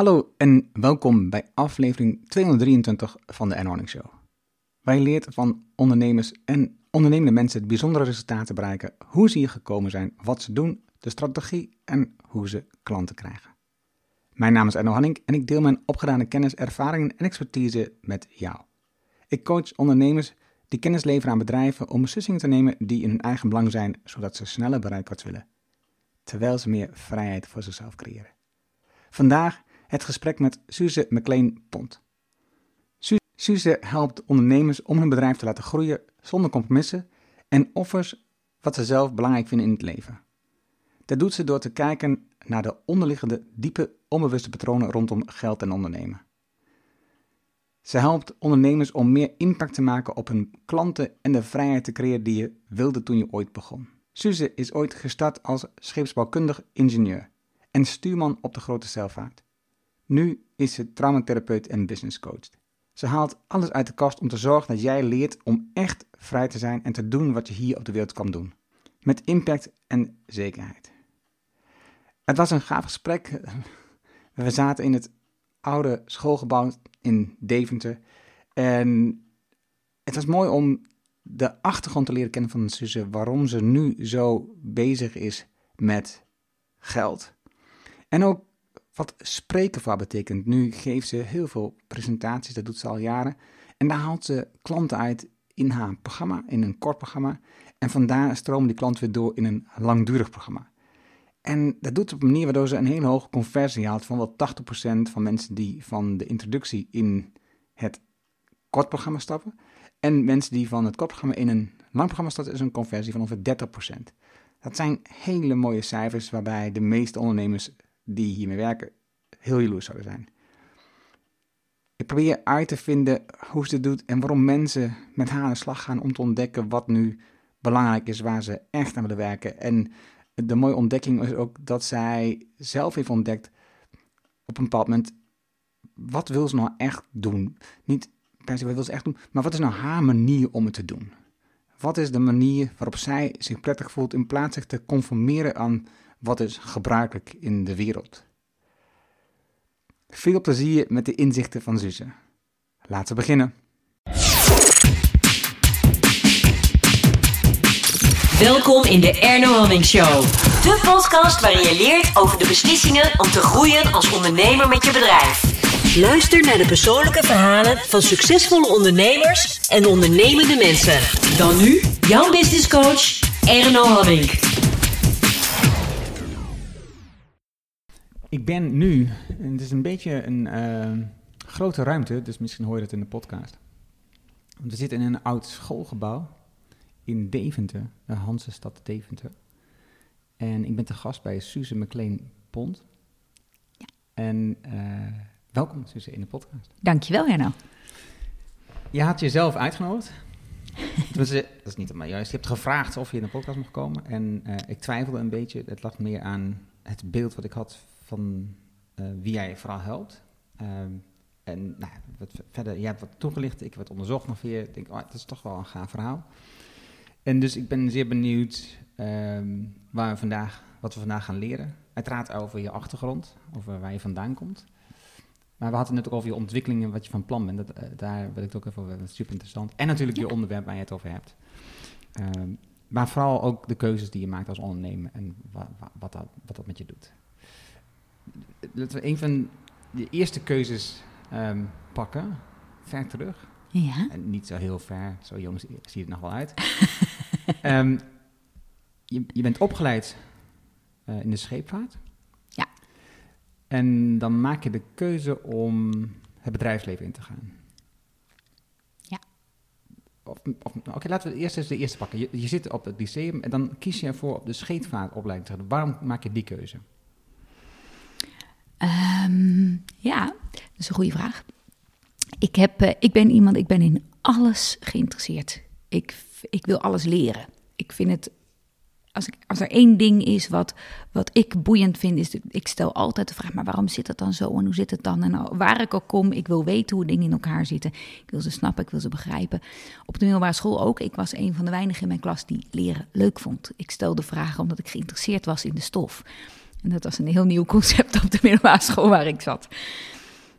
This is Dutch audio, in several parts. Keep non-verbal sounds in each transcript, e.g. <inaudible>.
Hallo en welkom bij aflevering 223 van de N-Horning Show. Wij leert van ondernemers en ondernemende mensen bijzondere resultaten bereiken, hoe ze hier gekomen zijn, wat ze doen, de strategie en hoe ze klanten krijgen. Mijn naam is Erno Hanning en ik deel mijn opgedane kennis, ervaringen en expertise met jou. Ik coach ondernemers die kennis leveren aan bedrijven om beslissingen te nemen die in hun eigen belang zijn, zodat ze sneller bereiken wat ze willen, terwijl ze meer vrijheid voor zichzelf creëren. Vandaag het gesprek met Suze McLean Pont. Suze helpt ondernemers om hun bedrijf te laten groeien zonder compromissen en offers wat ze zelf belangrijk vinden in het leven. Dat doet ze door te kijken naar de onderliggende, diepe, onbewuste patronen rondom geld en ondernemen. Ze helpt ondernemers om meer impact te maken op hun klanten en de vrijheid te creëren die je wilde toen je ooit begon. Suze is ooit gestart als scheepsbouwkundig ingenieur en stuurman op de grote zeilvaart. Nu is ze traumatherapeut en business coach. Ze haalt alles uit de kast om te zorgen dat jij leert om echt vrij te zijn en te doen wat je hier op de wereld kan doen. Met impact en zekerheid. Het was een gaaf gesprek. <laughs> We zaten in het oude schoolgebouw in Deventer. En het was mooi om de achtergrond te leren kennen van Suze, waarom ze nu zo bezig is met geld. En ook wat spreken voor betekent. Nu geeft ze heel veel presentaties, dat doet ze al jaren. En daar haalt ze klanten uit in haar programma, in een kort programma. En vandaar stromen die klanten weer door in een langdurig programma. En dat doet ze op een manier waardoor ze een hele hoge conversie haalt van wel 80% van mensen die van de introductie in het kort programma stappen. En mensen die van het kort programma in een lang programma stappen, is een conversie van ongeveer 30%. Dat zijn hele mooie cijfers waarbij de meeste ondernemers die hiermee werken heel jaloers zouden zijn. Ik probeer uit te vinden hoe ze dit doet en waarom mensen met haar aan de slag gaan om te ontdekken wat nu belangrijk is, waar ze echt aan willen werken. En de mooie ontdekking is ook dat zij zelf heeft ontdekt op een bepaald moment, wat wil ze nou echt doen? Niet per se wat wil ze echt doen, maar wat is nou haar manier om het te doen? Wat is de manier waarop zij zich prettig voelt in plaats zich te conformeren aan wat is gebruikelijk in de wereld? Veel plezier met de inzichten van Suze. Laten we beginnen. Welkom in de Erno Hamming Show. De podcast waarin je leert over de beslissingen om te groeien als ondernemer met je bedrijf. Luister naar de persoonlijke verhalen van succesvolle ondernemers en ondernemende mensen. Dan nu jouw business coach Erno Hamming. Ik ben nu, en het is een beetje een uh, grote ruimte, dus misschien hoor je het in de podcast. We zitten in een oud schoolgebouw in Deventer, de Hansestad Deventer. En ik ben te gast bij Suze McLean Pont. Ja. En uh, welkom Suze in de podcast. Dankjewel Herno. Je had jezelf uitgenodigd. dat is niet maar juist. Je hebt gevraagd of je in de podcast mocht komen. En uh, ik twijfelde een beetje. Het lag meer aan het beeld wat ik had van uh, wie jij vooral helpt. Um, en nou, wat verder, jij hebt wat toegelicht, ik heb wat onderzocht nog weer. Ik denk, oh, dat is toch wel een gaaf verhaal. En dus ik ben zeer benieuwd um, waar we vandaag, wat we vandaag gaan leren. Uiteraard over je achtergrond, over waar je vandaan komt. Maar we hadden het ook over je ontwikkelingen, wat je van plan bent. Dat, uh, daar wil ik het ook even over hebben. Super interessant. En natuurlijk je onderwerp waar je het over hebt. Um, maar vooral ook de keuzes die je maakt als ondernemer en wa, wa, wat, dat, wat dat met je doet laten we een van de eerste keuzes um, pakken. Ver terug. Ja. En niet zo heel ver, zo jong zie je het nog wel uit. um, <laughs> je, je, bent opgeleid uh, in de scheepvaart. Ja. En dan maak je de keuze om het bedrijfsleven in te gaan. Ja. Oké, okay, laten we eerst eens de eerste pakken. Je, je, zit op het lyceum en dan kies je ervoor op de scheepvaartopleiding te gaan. Waarom maak je die keuze? Um, ja, dat is een goede vraag. Ik, heb, uh, ik ben iemand, ik ben in alles geïnteresseerd. Ik, ik wil alles leren. Ik vind het, als, ik, als er één ding is wat, wat ik boeiend vind, is, de, ik stel altijd de vraag, maar waarom zit het dan zo en hoe zit het dan? En waar ik ook kom, ik wil weten hoe dingen in elkaar zitten. Ik wil ze snappen, ik wil ze begrijpen. Op de middelbare school ook. Ik was een van de weinigen in mijn klas die leren leuk vond. Ik stelde vragen omdat ik geïnteresseerd was in de stof. En dat was een heel nieuw concept op de middelbare school waar ik zat.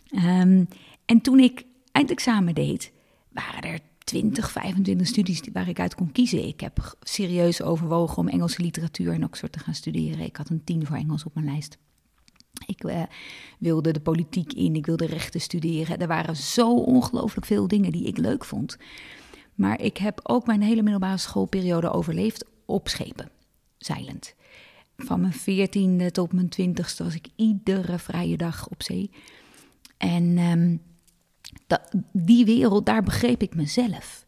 Ehm, en toen ik eindexamen deed, waren er 20, 25 studies waar ik uit kon kiezen. Ik heb serieus overwogen om Engelse literatuur in Oxford te gaan studeren. Ik had een tien voor Engels op mijn lijst. Ik uh, wilde de politiek in, ik wilde rechten studeren. Er waren zo ongelooflijk veel dingen die ik leuk vond. Maar ik heb ook mijn hele middelbare schoolperiode overleefd op schepen, zeilend. Van mijn veertiende tot mijn twintigste was ik iedere vrije dag op zee. En um, dat, die wereld, daar begreep ik mezelf.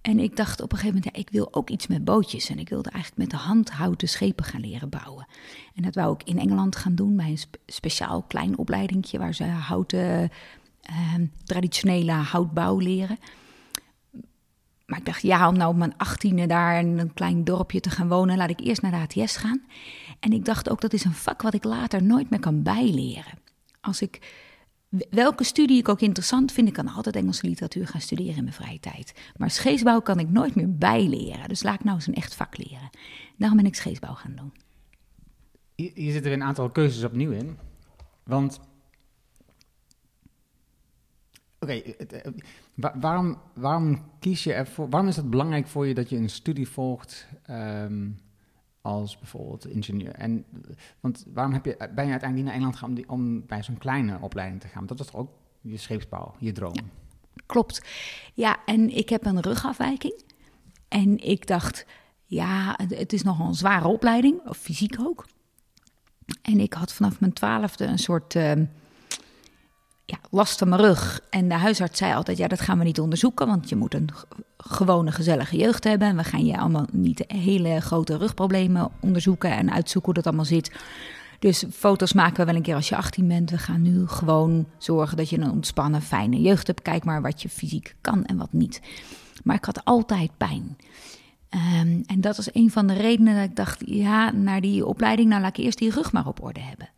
En ik dacht op een gegeven moment, ik wil ook iets met bootjes. En ik wilde eigenlijk met de hand houten schepen gaan leren bouwen. En dat wou ik in Engeland gaan doen bij een speciaal klein opleidingje... waar ze houten, eh, traditionele houtbouw leren. Maar ik dacht, ja, om nou op mijn achttiende daar in een klein dorpje te gaan wonen... laat ik eerst naar de ATS gaan. En ik dacht ook, dat is een vak wat ik later nooit meer kan bijleren. Als ik welke studie ik ook interessant vind, ik kan altijd Engelse literatuur gaan studeren in mijn vrije tijd. Maar scheepsbouw kan ik nooit meer bijleren. Dus laat ik nou eens een echt vak leren. Daarom ben ik scheepsbouw gaan doen. Hier, zitten er een aantal keuzes opnieuw in. Want. Oké, eh, waarom, waarom kies je ervoor? Waarom is het belangrijk voor je dat je een studie volgt? Ehm, als bijvoorbeeld ingenieur. En, want waarom heb je, ben je uiteindelijk naar Engeland gegaan om, om bij zo'n kleine opleiding te gaan? Dat was toch ook je scheepsbouw, je droom? klopt. Ja, en ik heb een rugafwijking. En ik dacht, ja, het is nogal een zware opleiding, of fysiek ook. En ik had vanaf mijn twaalfde een soort uh, ja, last van mijn rug. En de huisarts zei altijd, ja, dat gaan we niet onderzoeken, want je moet een gewone gezellige jeugd hebben. En we gaan je allemaal niet hele grote rugproblemen onderzoeken en uitzoeken hoe dat allemaal zit. Dus foto's maken we wel een keer als je 18 bent. We gaan nu gewoon zorgen dat je een ontspannen, fijne jeugd hebt. Kijk maar wat je fysiek kan en wat niet. Maar ik had altijd pijn. Um, en dat was een van de redenen dat ik dacht: ja, naar die opleiding, nou laat ik eerst die rug maar op orde hebben.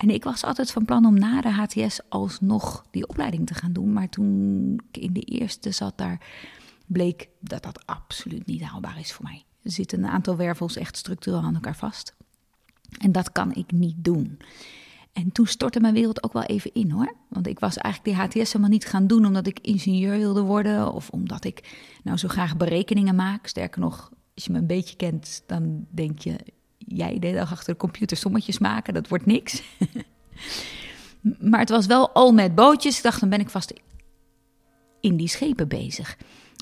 En ik was altijd van plan om na de HTS alsnog die opleiding te gaan doen. Maar toen ik in de eerste zat daar, bleek dat dat absoluut niet haalbaar is voor mij. Er zitten een aantal wervels echt structureel aan elkaar vast. En dat kan ik niet doen. En toen stortte mijn wereld ook wel even in hoor. Want ik was eigenlijk die HTS helemaal niet gaan doen omdat ik ingenieur wilde worden. Of omdat ik nou zo graag berekeningen maak. Sterker nog, als je me een beetje kent, dan denk je... jij de dag achter de computer sommetjes maken, dat wordt niks. <laughs> maar het was wel al met bootjes. Ik dacht, dan ben ik vast in die schepen bezig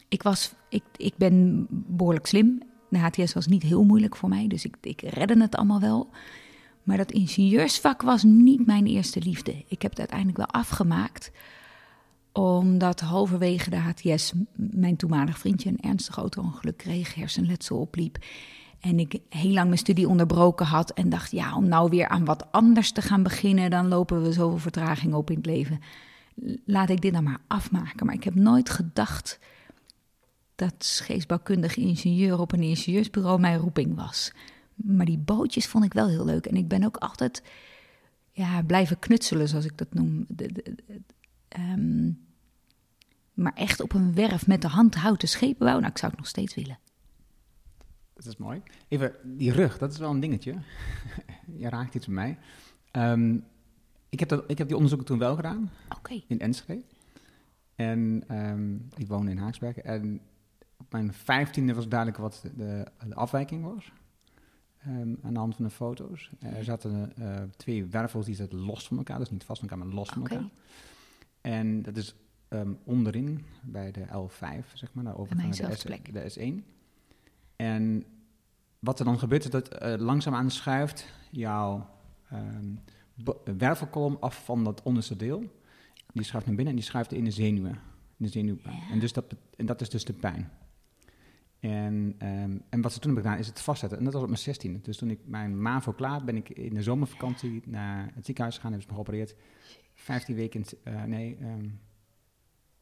ik, was, ik, ik ben behoorlijk slim. De HTS was niet heel moeilijk voor mij, dus ik, ik redde het allemaal wel. Maar dat ingenieursvak was niet mijn eerste liefde. Ik heb het uiteindelijk wel afgemaakt, omdat halverwege de HTS mijn toenmalig vriendje een ernstig auto-ongeluk kreeg, hersenletsel opliep. En ik heel lang mijn studie onderbroken had en dacht, ja, om nou weer aan wat anders te gaan beginnen, dan lopen we zoveel vertraging op in het leven. Laat ik dit dan maar afmaken. Maar ik heb nooit gedacht dat scheepsbouwkundig ingenieur op een ingenieursbureau mijn roeping was. Maar die bootjes vond ik wel heel leuk. En ik ben ook altijd ja, blijven knutselen, zoals ik dat noem. Ehm, maar echt op een werf met de hand houten schepen bouwen, nou, ik zou het nog steeds willen. Dat is mooi. Even, die rug, dat is wel een dingetje. <laughs> Je raakt iets bij mij. Ehm, ik, heb dat, ik heb die onderzoeken toen wel gedaan. Okay. In Enschede. En um, ik woon in Haaksberg. En op mijn vijftiende was duidelijk wat de, de afwijking was. Um, aan de hand van de foto's. er zaten uh, twee wervels die zaten los van elkaar, dus niet vast van elkaar, maar los van elkaar. En dat is um, onderin bij de L5, zeg maar, daarover de, S, de S1. En wat er dan gebeurt, is dat uh, langzaam aanschuift jouw um, wervelkolom af van dat onderste deel. Die schuift naar binnen en die schuift in de zenuwen. In de zenuwpijn. En, dus dat, en dat is dus de pijn. En, um, en wat ze toen hebben gedaan is het vastzetten. En dat was op mijn 16 Dus toen ik mijn MAVO klaar ben ik in de zomervakantie naar het ziekenhuis gegaan. Hebben ze me geopereerd. 15 weken, uh, nee, um, ehm,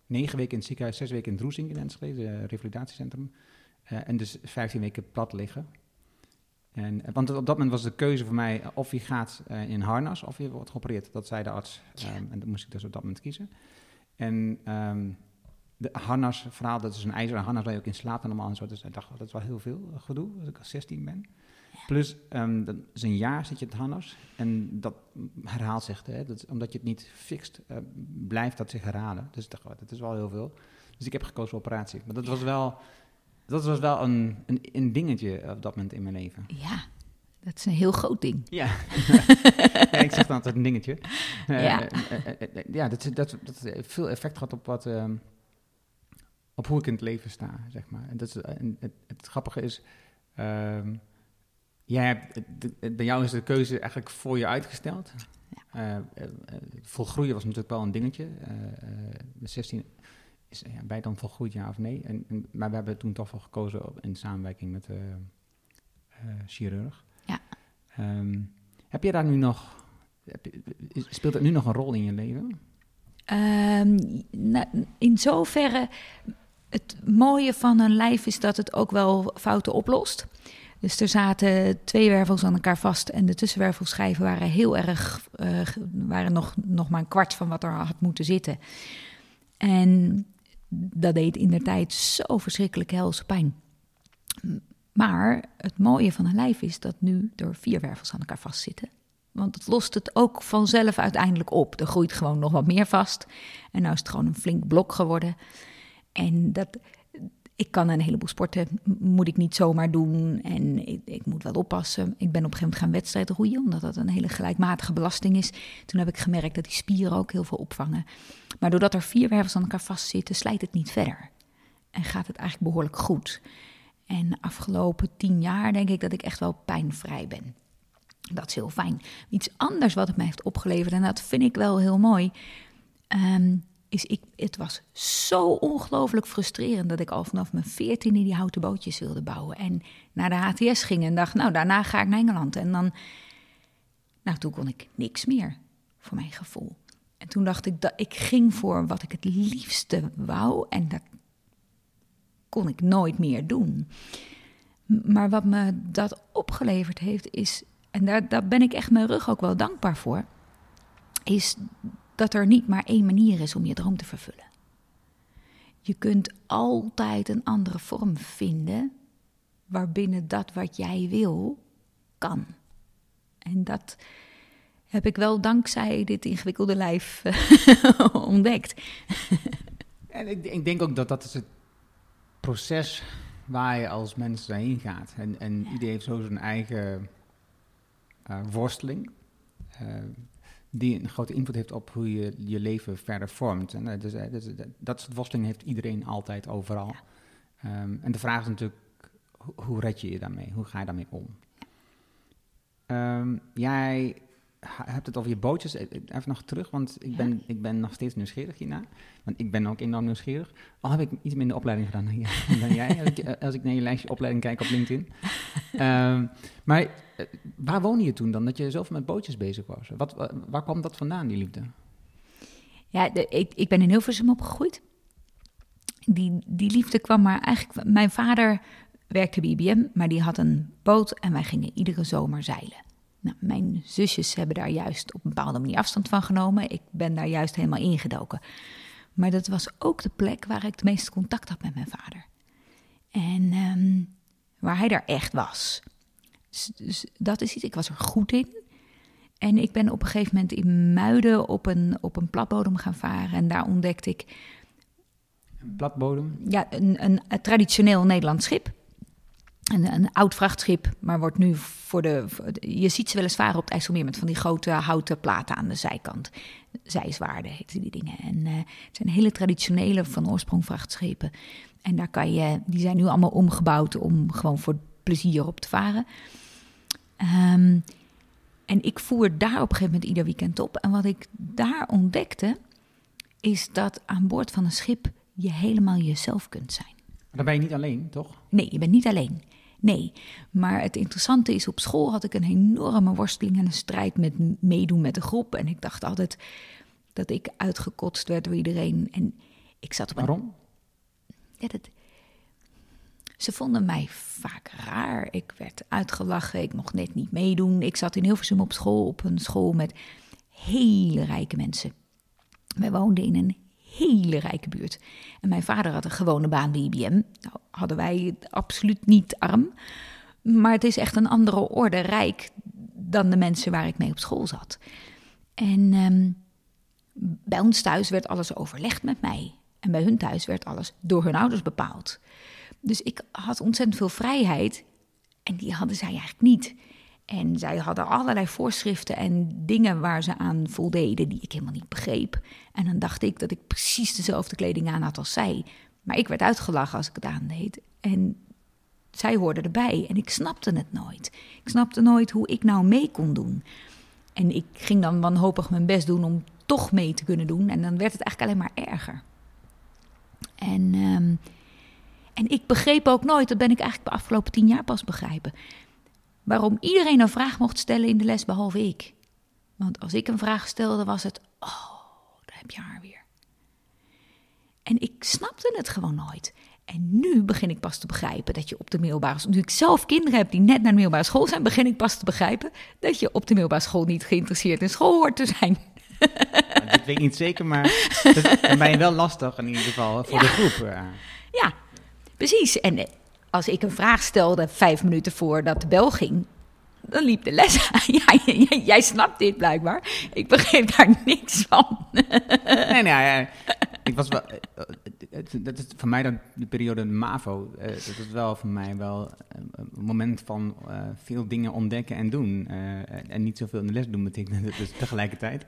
9 weken in het ziekenhuis, 6 weken in Droesing in Enschede, het revalidatiecentrum. Uh, en dus 15 weken plat liggen. En, want op dat moment was de keuze voor mij of je gaat uh, in harnas of je wordt geopereerd. Dat zei de arts. Um, en dat moest ik dus op dat moment kiezen. En um, de harnas verhaal, dat is een ijzeren harnas waar je ook in slaapt en allemaal en zo. Dus ik dacht, dat is wel heel veel gedoe als ik al 16 ben. Plus, um, dat is een jaar zit je het harnas en dat herhaalt zich. Hè? Dat, omdat je het niet fixt, uh, blijft dat zich herhalen. Dus dat, dat is wel heel veel. Dus ik heb gekozen voor operatie. Maar dat was wel, dat was wel een, een, een dingetje op dat moment in mijn leven. Ja, dat is een heel groot ding. Ja, <laughs> ja ik zeg dan altijd een dingetje. Uh, ja, uh, ja dat, dat, dat heeft veel effect gehad op wat... Um, op hoe ik in het leven sta, zeg maar. En dat is, het, het, grappige is... Um, jij hebt, bij jou is de keuze eigenlijk voor je uitgesteld. Ja. volgroeien was natuurlijk wel een dingetje. de 16 is ja, bij dan volgroeid, ja of nee. En, en, maar we hebben toen toch wel gekozen in samenwerking met de chirurg. Ja. Um, heb je daar nu nog, speelt het nu nog een rol in je leven? Um, nou, in zoverre, het mooie van een lijf is dat het ook wel fouten oplost. Dus er zaten twee wervels aan elkaar vast en de tussenwervelschijven waren heel erg, uh, waren nog, nog maar een kwart van wat er had moeten zitten. En dat deed in de tijd zo verschrikkelijk helse pijn. Maar het mooie van een lijf is dat nu er vier wervels aan elkaar vastzitten. Want het lost het ook vanzelf uiteindelijk op. Er groeit gewoon nog wat meer vast. En nu is het gewoon een flink blok geworden. En dat, ik kan een heleboel sporten, moet ik niet zomaar doen. En ik, ik, moet wel oppassen. Ik ben op een gegeven moment gaan wedstrijden roeien, omdat dat een hele gelijkmatige belasting is. Toen heb ik gemerkt dat die spieren ook heel veel opvangen. Maar doordat er vier wervels aan elkaar vastzitten, slijt het niet verder. En gaat het eigenlijk behoorlijk goed. En de afgelopen tien jaar denk ik dat ik echt wel pijnvrij ben. Dat is heel fijn. Iets anders wat het mij heeft opgeleverd, en dat vind ik wel heel mooi, um, is ik, het was zo ongelooflijk frustrerend dat ik al vanaf mijn veertiende die houten bootjes wilde bouwen. En naar de HTS ging en dacht, nou daarna ga ik naar Engeland. En dan, nou toen kon ik niks meer, voor mijn gevoel. En toen dacht ik dat ik ging voor wat ik het liefste wou. En dat kon ik nooit meer doen. Maar wat me dat opgeleverd heeft is, en daar, daar ben ik echt mijn rug ook wel dankbaar voor, is dat er niet maar één manier is om je droom te vervullen. Je kunt altijd een andere vorm vinden waarbinnen dat wat jij wil kan. En dat heb ik wel dankzij dit ingewikkelde lijf <laughs> ontdekt. en ik, ik, denk ook dat dat is het proces waar je als mens heen gaat. En, en ja. iedereen heeft zo zijn eigen uh, worsteling. Uh, die een grote invloed heeft op hoe je je leven verder vormt. En uh, dus, dus, dat soort worsteling heeft iedereen altijd overal. Ja. Um, en de vraag is natuurlijk, hoe, hoe red je je daarmee? Hoe ga je daarmee om? Um, jij hebt het over je bootjes. E, e, even nog terug, want ik ben, ik ben nog steeds nieuwsgierig hierna. Want ik ben ook enorm nieuwsgierig. Al heb ik iets minder opleiding gedaan dan, dan jij, als ik, als ik, naar je lijstje opleiding kijk op LinkedIn. Um, <laughs> maar eh, waar woonde je toen dan, dat je zoveel met bootjes bezig was? Wat, waar kwam dat vandaan, die liefde? Ja, de, ik, ik ben in Hilversum opgegroeid. Die, die liefde kwam maar eigenlijk... Mijn vader werkte bij IBM, maar die had een boot en wij gingen iedere zomer zeilen. Nou, mijn zusjes hebben daar juist op een bepaalde manier afstand van genomen. Ik ben daar juist helemaal ingedoken. Maar dat was ook de plek waar ik het meeste contact had met mijn vader. En um, waar hij daar echt was. Dus, dus, dat is iets, ik was er goed in. En ik ben op een gegeven moment in Muiden op een, op een platbodem gaan varen. En daar ontdekte ik... Een platbodem? Ja, een, een, een traditioneel Nederlands schip. Een, een, oud vrachtschip, maar wordt nu voor de. Je ziet ze wel eens varen op het IJsselmeer met van die grote houten platen aan de zijkant. Zijzwaarden heten die dingen. En uh, het zijn hele traditionele van oorsprong vrachtschepen. En daar kan je, die zijn nu allemaal omgebouwd om gewoon voor plezier op te varen. Um, en ik voer daar op een gegeven moment ieder weekend op. En wat ik daar ontdekte, is dat aan boord van een schip je helemaal jezelf kunt zijn. Maar dan ben je niet alleen, toch? Nee, je bent niet alleen. Nee, maar het interessante is, op school had ik een enorme worsteling en een strijd met meedoen met de groep. En ik dacht altijd dat ik uitgekotst werd door iedereen. En ik zat op Waarom? Ja, dat... Ze vonden mij vaak raar. Ik werd uitgelachen, ik mocht net niet meedoen. Ik zat in Hilversum op school, op een school met hele rijke mensen. Wij woonden in een hele rijke buurt. En mijn vader had een gewone baan bij IBM. Nou, hadden wij absoluut niet arm. maar het is echt een andere orde rijk dan de mensen waar ik mee op school zat. En ehm, bij ons thuis werd alles overlegd met mij. En bij hun thuis werd alles door hun ouders bepaald. Dus ik had ontzettend veel vrijheid. En die hadden zij eigenlijk niet. En zij hadden allerlei voorschriften en dingen waar ze aan voldeden die ik helemaal niet begreep. En dan dacht ik dat ik precies dezelfde kleding aan had als zij. Maar ik werd uitgelachen als ik het aandeed. En zij hoorden erbij en ik snapte het nooit. Ik snapte nooit hoe ik nou mee kon doen. En ik ging dan wanhopig mijn best doen om toch mee te kunnen doen. En dan werd het eigenlijk alleen maar erger. En, ehm, en ik begreep ook nooit, dat ben ik eigenlijk de afgelopen tien jaar pas begrijpen, waarom iedereen een vraag mocht stellen in de les behalve ik. Want als ik een vraag stelde, was het, oh, daar heb je haar weer. En ik snapte het gewoon nooit. En nu begin ik pas te begrijpen dat je op de middelbare school. Nu ik zelf kinderen heb die net naar de middelbare school zijn, begin ik pas te begrijpen dat je op de middelbare school niet geïnteresseerd in school hoort te zijn. Dat weet ik niet zeker, maar dan ben je wel lastig in ieder geval voor de groep. Ja, precies. En eh, als ik een vraag stelde vijf minuten voordat de bel ging, dan liep de les aan. <laughs> Ja, jij, jij snapt dit blijkbaar. Ik begreep daar niks van. Nee, nee, ja, <laughs> ik was wel. eh, eh, Dat is voor mij dan de periode MAVO. eh, Dat is wel voor mij wel een moment van veel dingen ontdekken en doen. en- niet zoveel in de les doen betekent dus <laughs> tegelijkertijd.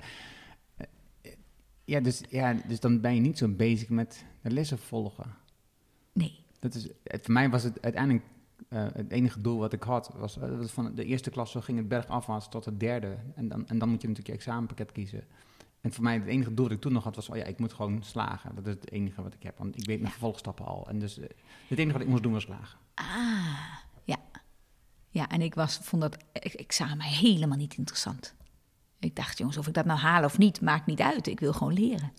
Ja dus, ja, dus dan ben je niet zo bezig met de lessen volgen. Dat is, het, voor mij was het uiteindelijk eh, het enige doel wat ik had. Was, eh, was van de eerste klas zo ging het bergafwaarts tot het derde. En dan, en dan moet je natuurlijk je examenpakket kiezen. En voor mij het enige doel dat ik toen nog had was, oh ja, ik moet gewoon slagen. Dat is het enige wat ik heb, want ik weet mijn vervolgstappen al. En dus eh, het enige wat ik moest doen was slagen. Ah, ja. Ja, en ik was, vond dat examen helemaal niet interessant. Ik dacht, jongens, of ik dat nou haal of niet, maakt niet uit. Ik wil gewoon leren.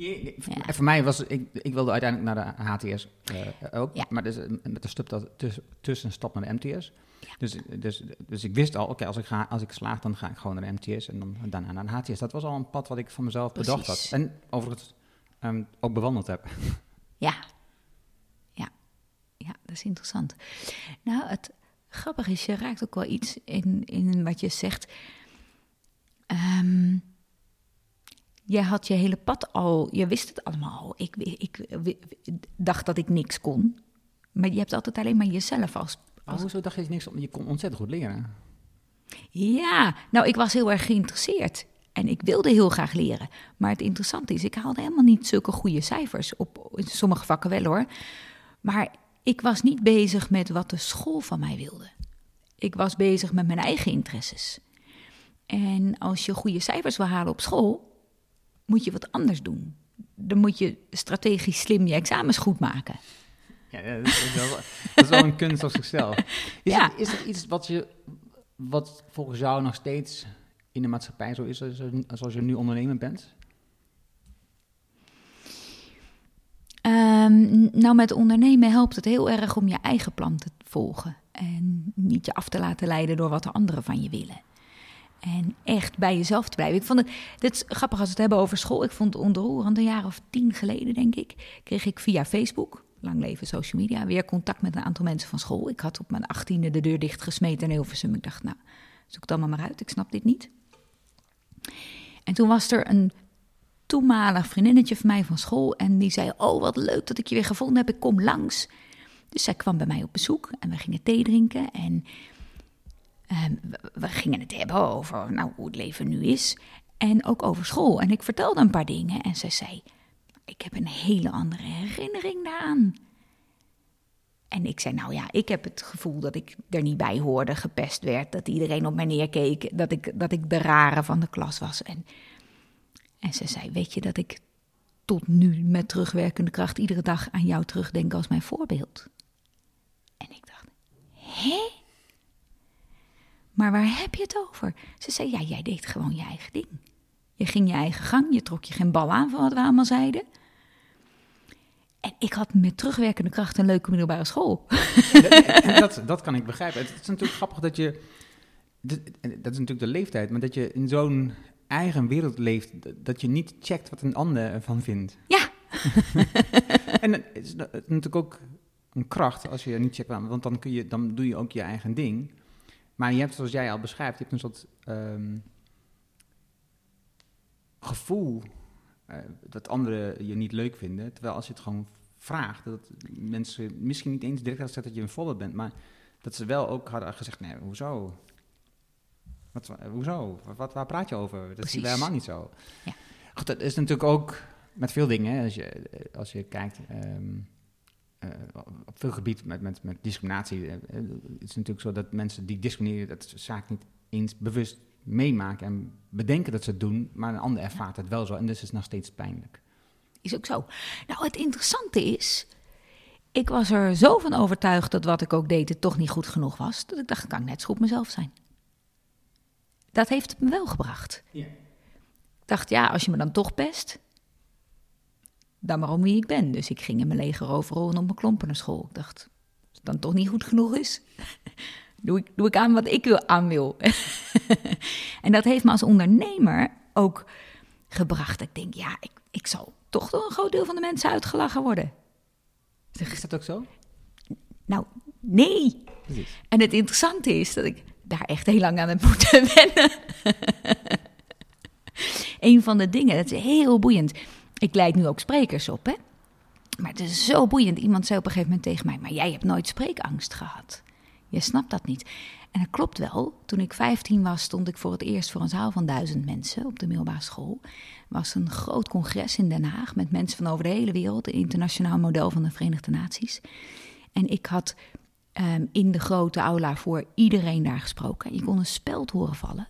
Ja. Voor mij was, ik, ik wilde uiteindelijk naar de HTS eh, ook, Ja. maar dus, eh, met de stap dat tussen, tussenstap naar de MTS. Dus, dus, dus ik wist al, oké, als ik ga, als ik slaag, dan ga ik gewoon naar de MTS en dan daarna naar de HTS. Dat was al een pad wat ik van mezelf bedacht had. En overigens ehm, ook bewandeld heb. <laughs> Ja. Ja. Ja, dat is interessant. Nou, het grappige is, je raakt ook wel iets in, in wat je zegt. Ehm jij had je hele pad al, je wist het allemaal al. Ik, ik, ik dacht dat ik niks kon. Maar je hebt altijd alleen maar jezelf als, Oh, hoezo dacht je niks om? Je kon ontzettend goed leren. Ja, nou, ik was heel erg geïnteresseerd. En ik wilde heel graag leren. Maar het interessante is, ik haalde helemaal niet zulke goede cijfers. Op in sommige vakken wel hoor. Maar ik was niet bezig met wat de school van mij wilde. Ik was bezig met mijn eigen interesses. En als je goede cijfers wil halen op school, moet je wat anders doen. Dan moet je strategisch slim je examens goed maken. Ja, dat is wel, dat is wel een kunst op zichzelf. <laughs> Is, Ja. er, is er iets wat, je, wat volgens jou nog steeds in de maatschappij zo is, zoals zoals je nu ondernemer bent? Ehm, nou, met ondernemen helpt het heel erg om je eigen plan te volgen. En niet je af te laten leiden door wat de anderen van je willen. En echt bij jezelf te blijven. Ik vond het, dit is grappig als we het hebben over school. Ik vond het ontroerend, een jaar of tien geleden denk ik, kreeg ik via Facebook, lang leven social media, weer contact met een aantal mensen van school. Ik had op mijn achttiende de deur dichtgesmeten in Hilversum. Ik dacht, nou, zoek het allemaal maar uit, ik snap dit niet. En toen was er een toenmalig vriendinnetje van mij van school. En die zei: Oh, wat leuk dat ik je weer gevonden heb. Ik kom langs. Dus zij kwam bij mij op bezoek en we gingen thee drinken. En ehm, we, gingen het hebben over nou, hoe het leven nu is. En ook over school. En ik vertelde een paar dingen. En zij zei: Ik heb een hele andere herinnering daaraan. En ik zei, nou ja, ik heb het gevoel dat ik er niet bij hoorde, gepest werd, dat iedereen op mij neerkeek, dat ik, dat ik de rare van de klas was. En en ze zei: Weet je dat ik tot nu met terugwerkende kracht iedere dag aan jou terugdenk als mijn voorbeeld? En ik dacht: Hé? Maar waar heb je het over? Ze zei: Ja, jij deed gewoon je eigen ding. Je ging je eigen gang, je trok je geen bal aan van wat we allemaal zeiden. En ik had met terugwerkende kracht een leuke middelbare school. En dat, dat kan ik begrijpen. Het is natuurlijk grappig dat je... Dat is natuurlijk de leeftijd, maar dat je in zo'n eigen wereld leeft... dat je niet checkt wat een ander ervan vindt. Ja, <laughs> En het is na- het is natuurlijk ook een kracht als je niet checkt, want dan, kun je, dan doe je ook je eigen ding. Maar je hebt, zoals jij al beschrijft, je hebt een soort ehm, gevoel uh, dat anderen je niet leuk vinden. Terwijl als je het gewoon vraagt, dat mensen misschien niet eens direct hadden gezegd dat je een voorbeeld bent, maar dat ze wel ook hadden gezegd, nee, hoezo? Wat, hoezo? Wat, waar praat je over? Dat is helemaal niet zo. Ja. Goed, dat is natuurlijk ook met veel dingen. Als, je, als je kijkt ehm, eh, op veel gebieden met, met, met discriminatie. Uh, het is natuurlijk zo dat mensen die discrimineren, dat zaak niet eens bewust meemaken en bedenken dat ze het doen, maar een ander ervaart het wel zo en dus is het nog steeds pijnlijk. Is ook zo. Nou, het interessante is, ik was er zo van overtuigd dat wat ik ook deed het toch niet goed genoeg was, dat ik dacht, kan ik net zo goed mezelf zijn. Dat heeft het me wel gebracht. Ja. Ik dacht, ja, als je me dan toch pest, dan maar om wie ik ben. Dus ik ging in mijn leger overal en op mijn klompen naar school. Ik dacht, als het dan toch niet goed genoeg is, <laughs> doe ik, doe ik aan wat ik wil, aan wil. <laughs> en dat heeft me als ondernemer ook gebracht. Ik denk, ja, ik, ik zal toch door een groot deel van de mensen uitgelachen worden. Is dat ook zo? Nou, nee. Precies. En het interessante is dat ik daar echt heel lang aan heb moeten <laughs> wennen. een van de dingen, dat is heel boeiend. Ik leid nu ook sprekers op, hè. Maar het is zo boeiend. Iemand zei op een gegeven moment tegen mij: Maar jij hebt nooit spreekangst gehad. Je snapt dat niet. En dat klopt wel. Toen ik 15 was, stond ik voor het eerst voor een zaal van duizend mensen op de middelbare school. was een groot congres in Den Haag met mensen van over de hele wereld, het internationaal model van de Verenigde Naties. En ik had um, in de grote aula voor iedereen daar gesproken. Je kon een speld horen vallen.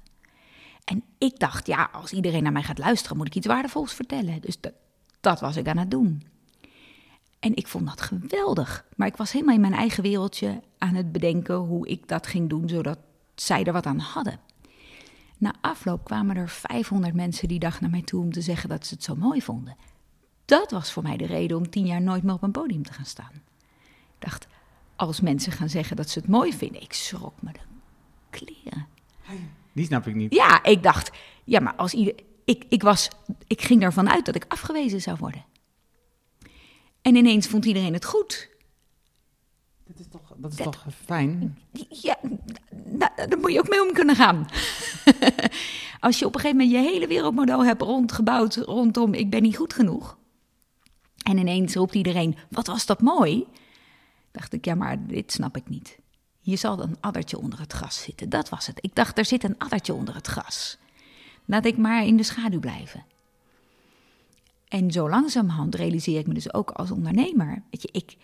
En ik dacht, ja, als iedereen naar mij gaat luisteren, moet ik iets waardevols vertellen. Dus dat, was ik aan het doen. En ik vond dat geweldig. Maar ik was helemaal in mijn eigen wereldje aan het bedenken hoe ik dat ging doen, zodat zij er wat aan hadden. Na afloop kwamen er 500 mensen die dag naar mij toe om te zeggen dat ze het zo mooi vonden. Dat was voor mij de reden om tien jaar nooit meer op een podium te gaan staan. Ik dacht, als mensen gaan zeggen dat ze het mooi vinden, ik schrok me de kleren. Die snap ik niet. Ja, ik dacht, ja, maar als ieder. Ik, ik, was, ik ging ervan uit dat ik afgewezen zou worden. En ineens vond iedereen het goed. Dat is toch, dat is toch fijn? Ja, daar moet je ook mee om kunnen gaan. <laughs> Als je op een gegeven moment je hele wereldmodel hebt rondgebouwd rondom ik ben niet goed genoeg. En ineens roept iedereen, wat was dat mooi? Dacht ik, ja, maar dit snap ik niet. Hier zal een addertje onder het gras zitten. Dat was het. Ik dacht, er zit een addertje onder het gras. Laat ik maar in de schaduw blijven. En zo langzamerhand realiseer ik me dus ook als ondernemer. Weet je, ik,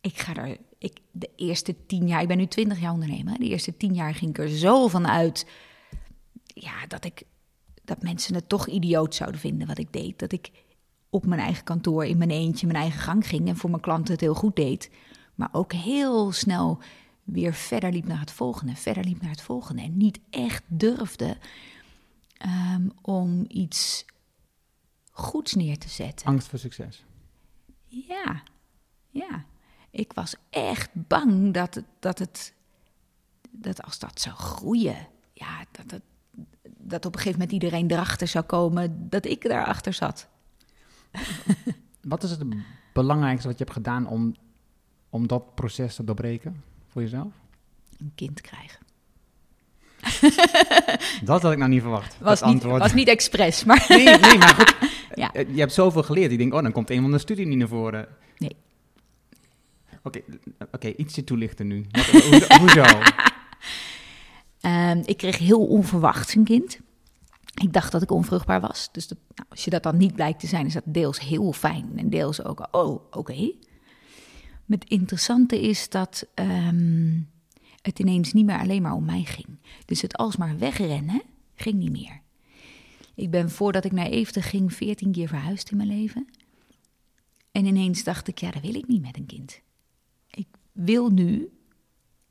ik ga er. Ik, de eerste tien jaar, ik ben nu twintig jaar ondernemer. De eerste tien jaar ging ik er zo van uit. Ja, dat ik. Dat mensen het toch idioot zouden vinden wat ik deed. Dat ik op mijn eigen kantoor in mijn eentje mijn eigen gang ging en voor mijn klanten het heel goed deed. Maar ook heel snel weer verder liep naar het volgende, verder liep naar het volgende. En niet echt durfde um, om iets goeds neer te zetten. Angst voor succes. Ja, ja. Ik was echt bang dat het, dat het, dat als dat zou groeien, ja, dat het, dat op een gegeven moment iedereen erachter zou komen dat ik daarachter zat. Wat is het belangrijkste wat je hebt gedaan om, om dat proces te doorbreken voor jezelf? Een kind krijgen. <laughs> dat had ik nou niet verwacht. Was, niet, was niet expres, maar... nee, nee, maar goed. <laughs> Ja. Je hebt zoveel geleerd. Ik denk, oh, dan komt een van de studie niet naar voren. Nee. Oké, okay, ietsje toelichten nu. Wat, hoezo? Um, <laughs> ik kreeg heel onverwachts een kind. Ik dacht dat ik onvruchtbaar was. Dus dat, nou, als je dat dan niet blijkt te zijn, is dat deels heel fijn. En deels ook, oh, oké. Het interessante is dat um, het ineens niet meer alleen maar om mij ging. Dus het alsmaar wegrennen ging niet meer. Ik ben voordat ik naar Eefde ging veertien keer verhuisd in mijn leven. En ineens dacht ik, ja, dat wil ik niet met een kind. Ik wil nu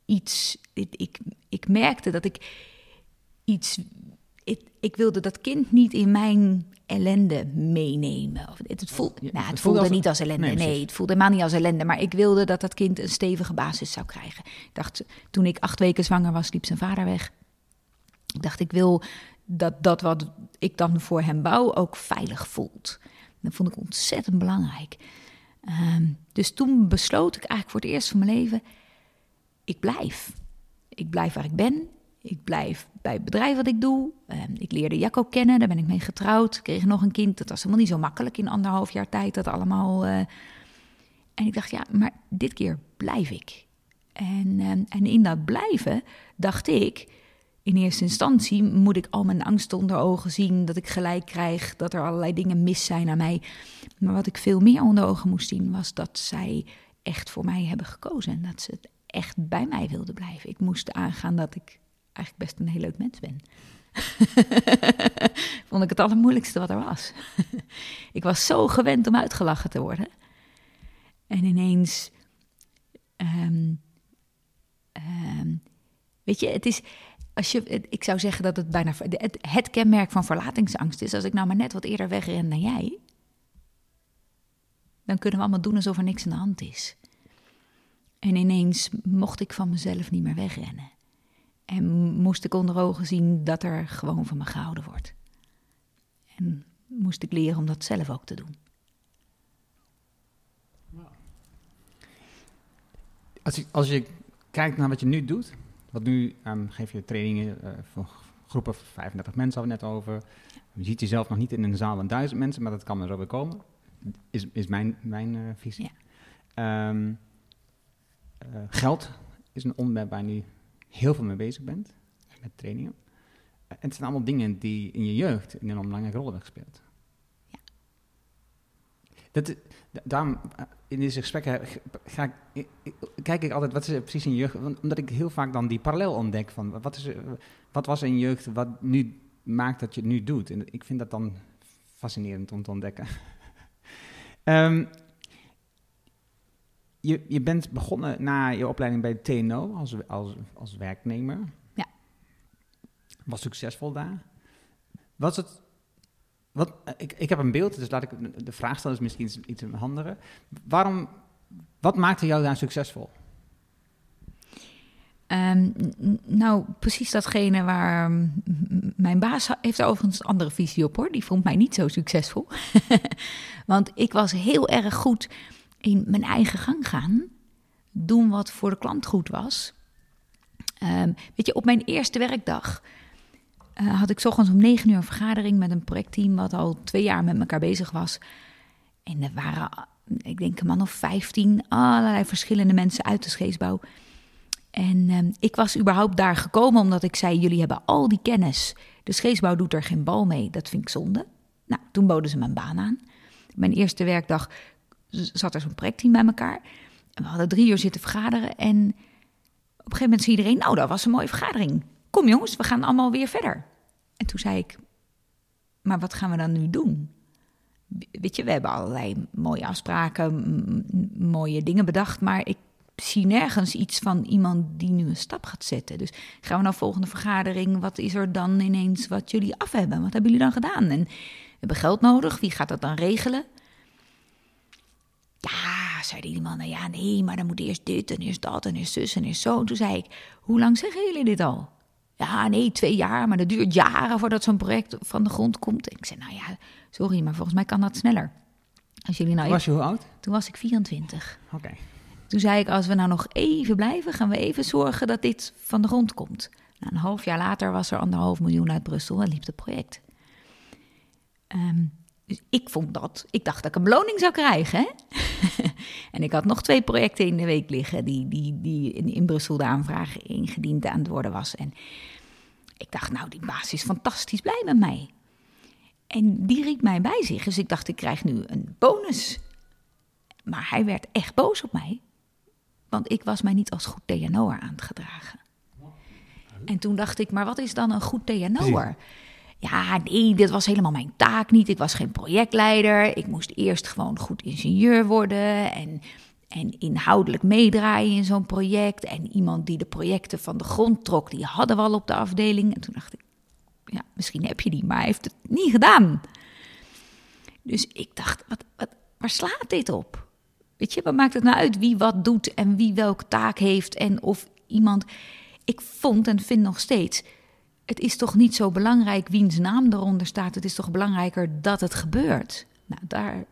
iets. Ik, ik, ik merkte dat ik iets. Ik, ik, wilde dat kind niet in mijn ellende meenemen. Of, het, het, voel, nou, het, voelde, niet als ellende. Nee, nee, het voelde helemaal niet als ellende. Maar ik wilde dat dat kind een stevige basis zou krijgen. Ik dacht, toen ik acht weken zwanger was, liep zijn vader weg. Ik dacht, ik wil dat dat wat ik dan voor hem bouw ook veilig voelt. Dat vond ik ontzettend belangrijk. Ehm, dus toen besloot ik eigenlijk voor het eerst van mijn leven: ik blijf. Ik blijf waar ik ben. Ik blijf bij het bedrijf wat ik doe. Ehm, ik leerde Jacco kennen, daar ben ik mee getrouwd. Kreeg nog een kind. Dat was helemaal niet zo makkelijk in anderhalf jaar tijd. Dat allemaal. eh. En ik dacht, ja, maar dit keer blijf ik. En, ehm, en in dat blijven dacht ik, in eerste instantie moet ik al mijn angsten onder ogen zien, dat ik gelijk krijg, dat er allerlei dingen mis zijn aan mij. Maar wat ik veel meer onder ogen moest zien, was dat zij echt voor mij hebben gekozen en dat ze echt bij mij wilden blijven. Ik moest aangaan dat ik eigenlijk best een heel leuk mens ben. <laughs> Vond ik het allermoeilijkste wat er was. <laughs> ik was zo gewend om uitgelachen te worden. En ineens. ehm, ehm, weet je, het is. Als je, ik zou zeggen dat het bijna het, het kenmerk van verlatingsangst is. Als ik nou maar net wat eerder wegren dan jij. Dan kunnen we allemaal doen alsof er niks aan de hand is. En ineens mocht ik van mezelf niet meer wegrennen. En moest ik onder ogen zien dat er gewoon van me gehouden wordt. En moest ik leren om dat zelf ook te doen. Als je, als je kijkt naar wat je nu doet, wat nu ehm, geef je trainingen eh, voor groepen van 35 mensen hadden we net over. Je ziet jezelf nog niet in een zaal van duizend mensen, maar dat kan er zo weer komen. Is, is mijn, mijn eh, visie. Ehm, eh, geld is een onderwerp waar nu heel veel mee bezig bent, met trainingen. En het zijn allemaal dingen die in je jeugd een enorm belangrijke rol hebben gespeeld. Ja. Dat, da- daarom, eh, in deze gesprekken ga ik, ik- ik- kijk ik altijd, wat is er precies in je jeugd? Omdat ik heel vaak dan die parallel ontdek van, wat, is er- wat was in je jeugd wat nu maakt dat je het nu doet? En ik vind dat dan fascinerend om te ontdekken. <laughs> Ehm, je, je bent begonnen na je opleiding bij TNO als, als, als werknemer. Ja. Was succesvol daar. Was het... Wat, ik, ik heb een beeld, dus laat ik de vraag stellen, is misschien iets, iets handiger. Waarom, wat maakte jou daar succesvol? Ehm, nou, precies datgene waar mijn baas heeft er overigens een andere visie op hoor. Die vond mij niet zo succesvol. <laughs> Want ik was heel erg goed in mijn eigen gang gaan. Doen wat voor de klant goed was. Ehm, weet je, op mijn eerste werkdag eh, had ik 's ochtends om negen uur een vergadering met een projectteam wat al twee jaar met elkaar bezig was. En er waren, ik denk, een man of vijftien, allerlei verschillende mensen uit de scheepsbouw. En ehm, ik was überhaupt daar gekomen omdat ik zei: Jullie hebben al die kennis. De scheepsbouw doet er geen bal mee. Dat vind ik zonde. Nou, toen boden ze mijn baan aan. Mijn eerste werkdag zat er zo'n projectteam bij elkaar. En we hadden drie uur zitten vergaderen. En op een gegeven moment zei iedereen: Nou, dat was een mooie vergadering. Kom jongens, we gaan allemaal weer verder. En toen zei ik: Maar wat gaan we dan nu doen? Weet je, we hebben allerlei mooie afspraken, mooie dingen bedacht. Maar ik zie nergens iets van iemand die nu een stap gaat zetten. Dus gaan we naar de volgende vergadering? Wat is er dan ineens wat jullie af hebben? Wat hebben jullie dan gedaan? En we hebben geld nodig. Wie gaat dat dan regelen? Ja, zei die man. Nou ja, nee, maar dan moet eerst dit en eerst dat en eerst zus en eerst zo. En toen zei ik, hoe lang zeggen jullie dit al? Ja, nee, twee jaar, maar dat duurt jaren voordat zo'n project van de grond komt. En ik zei, nou ja, sorry, maar volgens mij kan dat sneller. Als jullie nou Was je hoe oud? Toen was ik 24. Oké. Toen zei ik, als we nou nog even blijven, gaan we even zorgen dat dit van de grond komt. Nou, een half jaar later was er anderhalf miljoen uit Brussel en liep het project. Ehm, dus ik vond dat, ik dacht dat ik een beloning zou krijgen. Hè? <laughs> en ik had nog twee projecten in de week liggen die, die, die in, in Brussel de aanvraag ingediend aan het worden was. En ik dacht, nou, die baas is fantastisch blij met mij. En die riep mij bij zich, dus ik dacht, ik krijg nu een bonus. Maar hij werd echt boos op mij. Want ik was mij niet als goed TNO'er aan het gedragen. En toen dacht ik, maar wat is dan een goed TNO'er? Ja, nee, dit was helemaal mijn taak niet. Ik was geen projectleider. Ik moest eerst gewoon goed ingenieur worden en, en inhoudelijk meedraaien in zo'n project. En iemand die de projecten van de grond trok, die hadden we al op de afdeling. En toen dacht ik, ja, misschien heb je die, maar hij heeft het niet gedaan. Dus ik dacht, wat, wat, waar slaat dit op? Weet je, wat maakt het nou uit wie wat doet en wie welke taak heeft en of iemand. Ik vond en vind nog steeds, het is toch niet zo belangrijk wiens naam eronder staat. Het is toch belangrijker dat het gebeurt. Nou, daar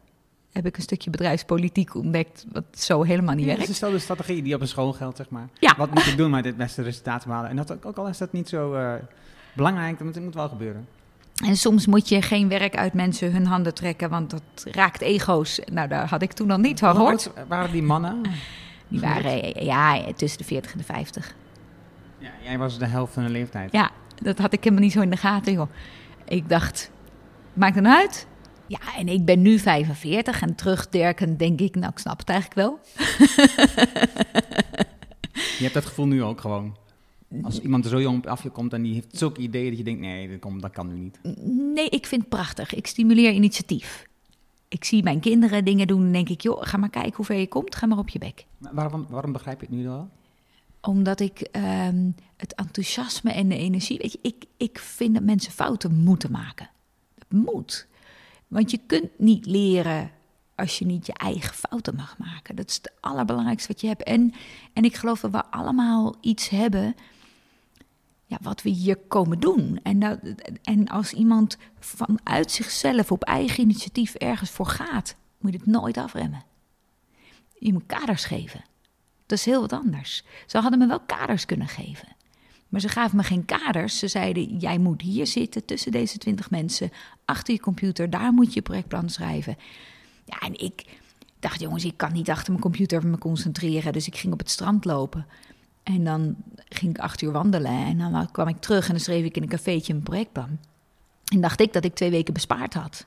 heb ik een stukje bedrijfspolitiek ontdekt, wat zo helemaal niet Ja, werkt. dat is wel de strategie die op een school geldt, zeg maar. Ja. Wat moet je doen met het beste resultaat te halen? En dat, ook al is dat niet zo eh, belangrijk, moet het moet wel gebeuren. En soms moet je geen werk uit mensen hun handen trekken, want dat raakt ego's. Nou, daar had ik toen nog niet van gehoord. waren die mannen? Die waren ja, tussen de 40 en de 50. Ja, jij was de helft van de leeftijd. Ja, dat had ik helemaal niet zo in de gaten, joh. Ik dacht, maakt het nou uit? Ja, en ik ben nu 45 en terugderkend denk ik, nou, ik snap het eigenlijk wel. Je hebt dat gevoel nu ook gewoon. Als iemand er zo jong op af je komt en die heeft zulke ideeën dat je denkt, nee, dat, komt, dat kan nu niet. Nee, ik vind het prachtig. Ik stimuleer initiatief. Ik zie mijn kinderen dingen doen en denk ik, joh, ga maar kijken hoe ver je komt. Ga maar op je bek. Maar waarom, waarom begrijp je het nu wel? Omdat ik ehm, het enthousiasme en de energie. Weet je, ik, ik vind dat mensen fouten moeten maken. Het moet. Want je kunt niet leren als je niet je eigen fouten mag maken. Dat is het allerbelangrijkste wat je hebt. En, en ik geloof dat we allemaal iets hebben. Ja, wat we hier komen doen. En, dat, en als iemand vanuit zichzelf op eigen initiatief ergens voor gaat, moet je het nooit afremmen. Je moet kaders geven. Dat is heel wat anders. Ze hadden me wel kaders kunnen geven. Maar ze gaven me geen kaders. Ze zeiden: jij moet hier zitten tussen deze twintig mensen, achter je computer, daar moet je je projectplan schrijven. Ja, en ik dacht: jongens, ik kan niet achter mijn computer me concentreren. Dus ik ging op het strand lopen. En dan ging ik acht uur wandelen. En dan kwam ik terug en dan schreef ik in een cafeetje een projectplan. En dacht ik dat ik twee weken bespaard had.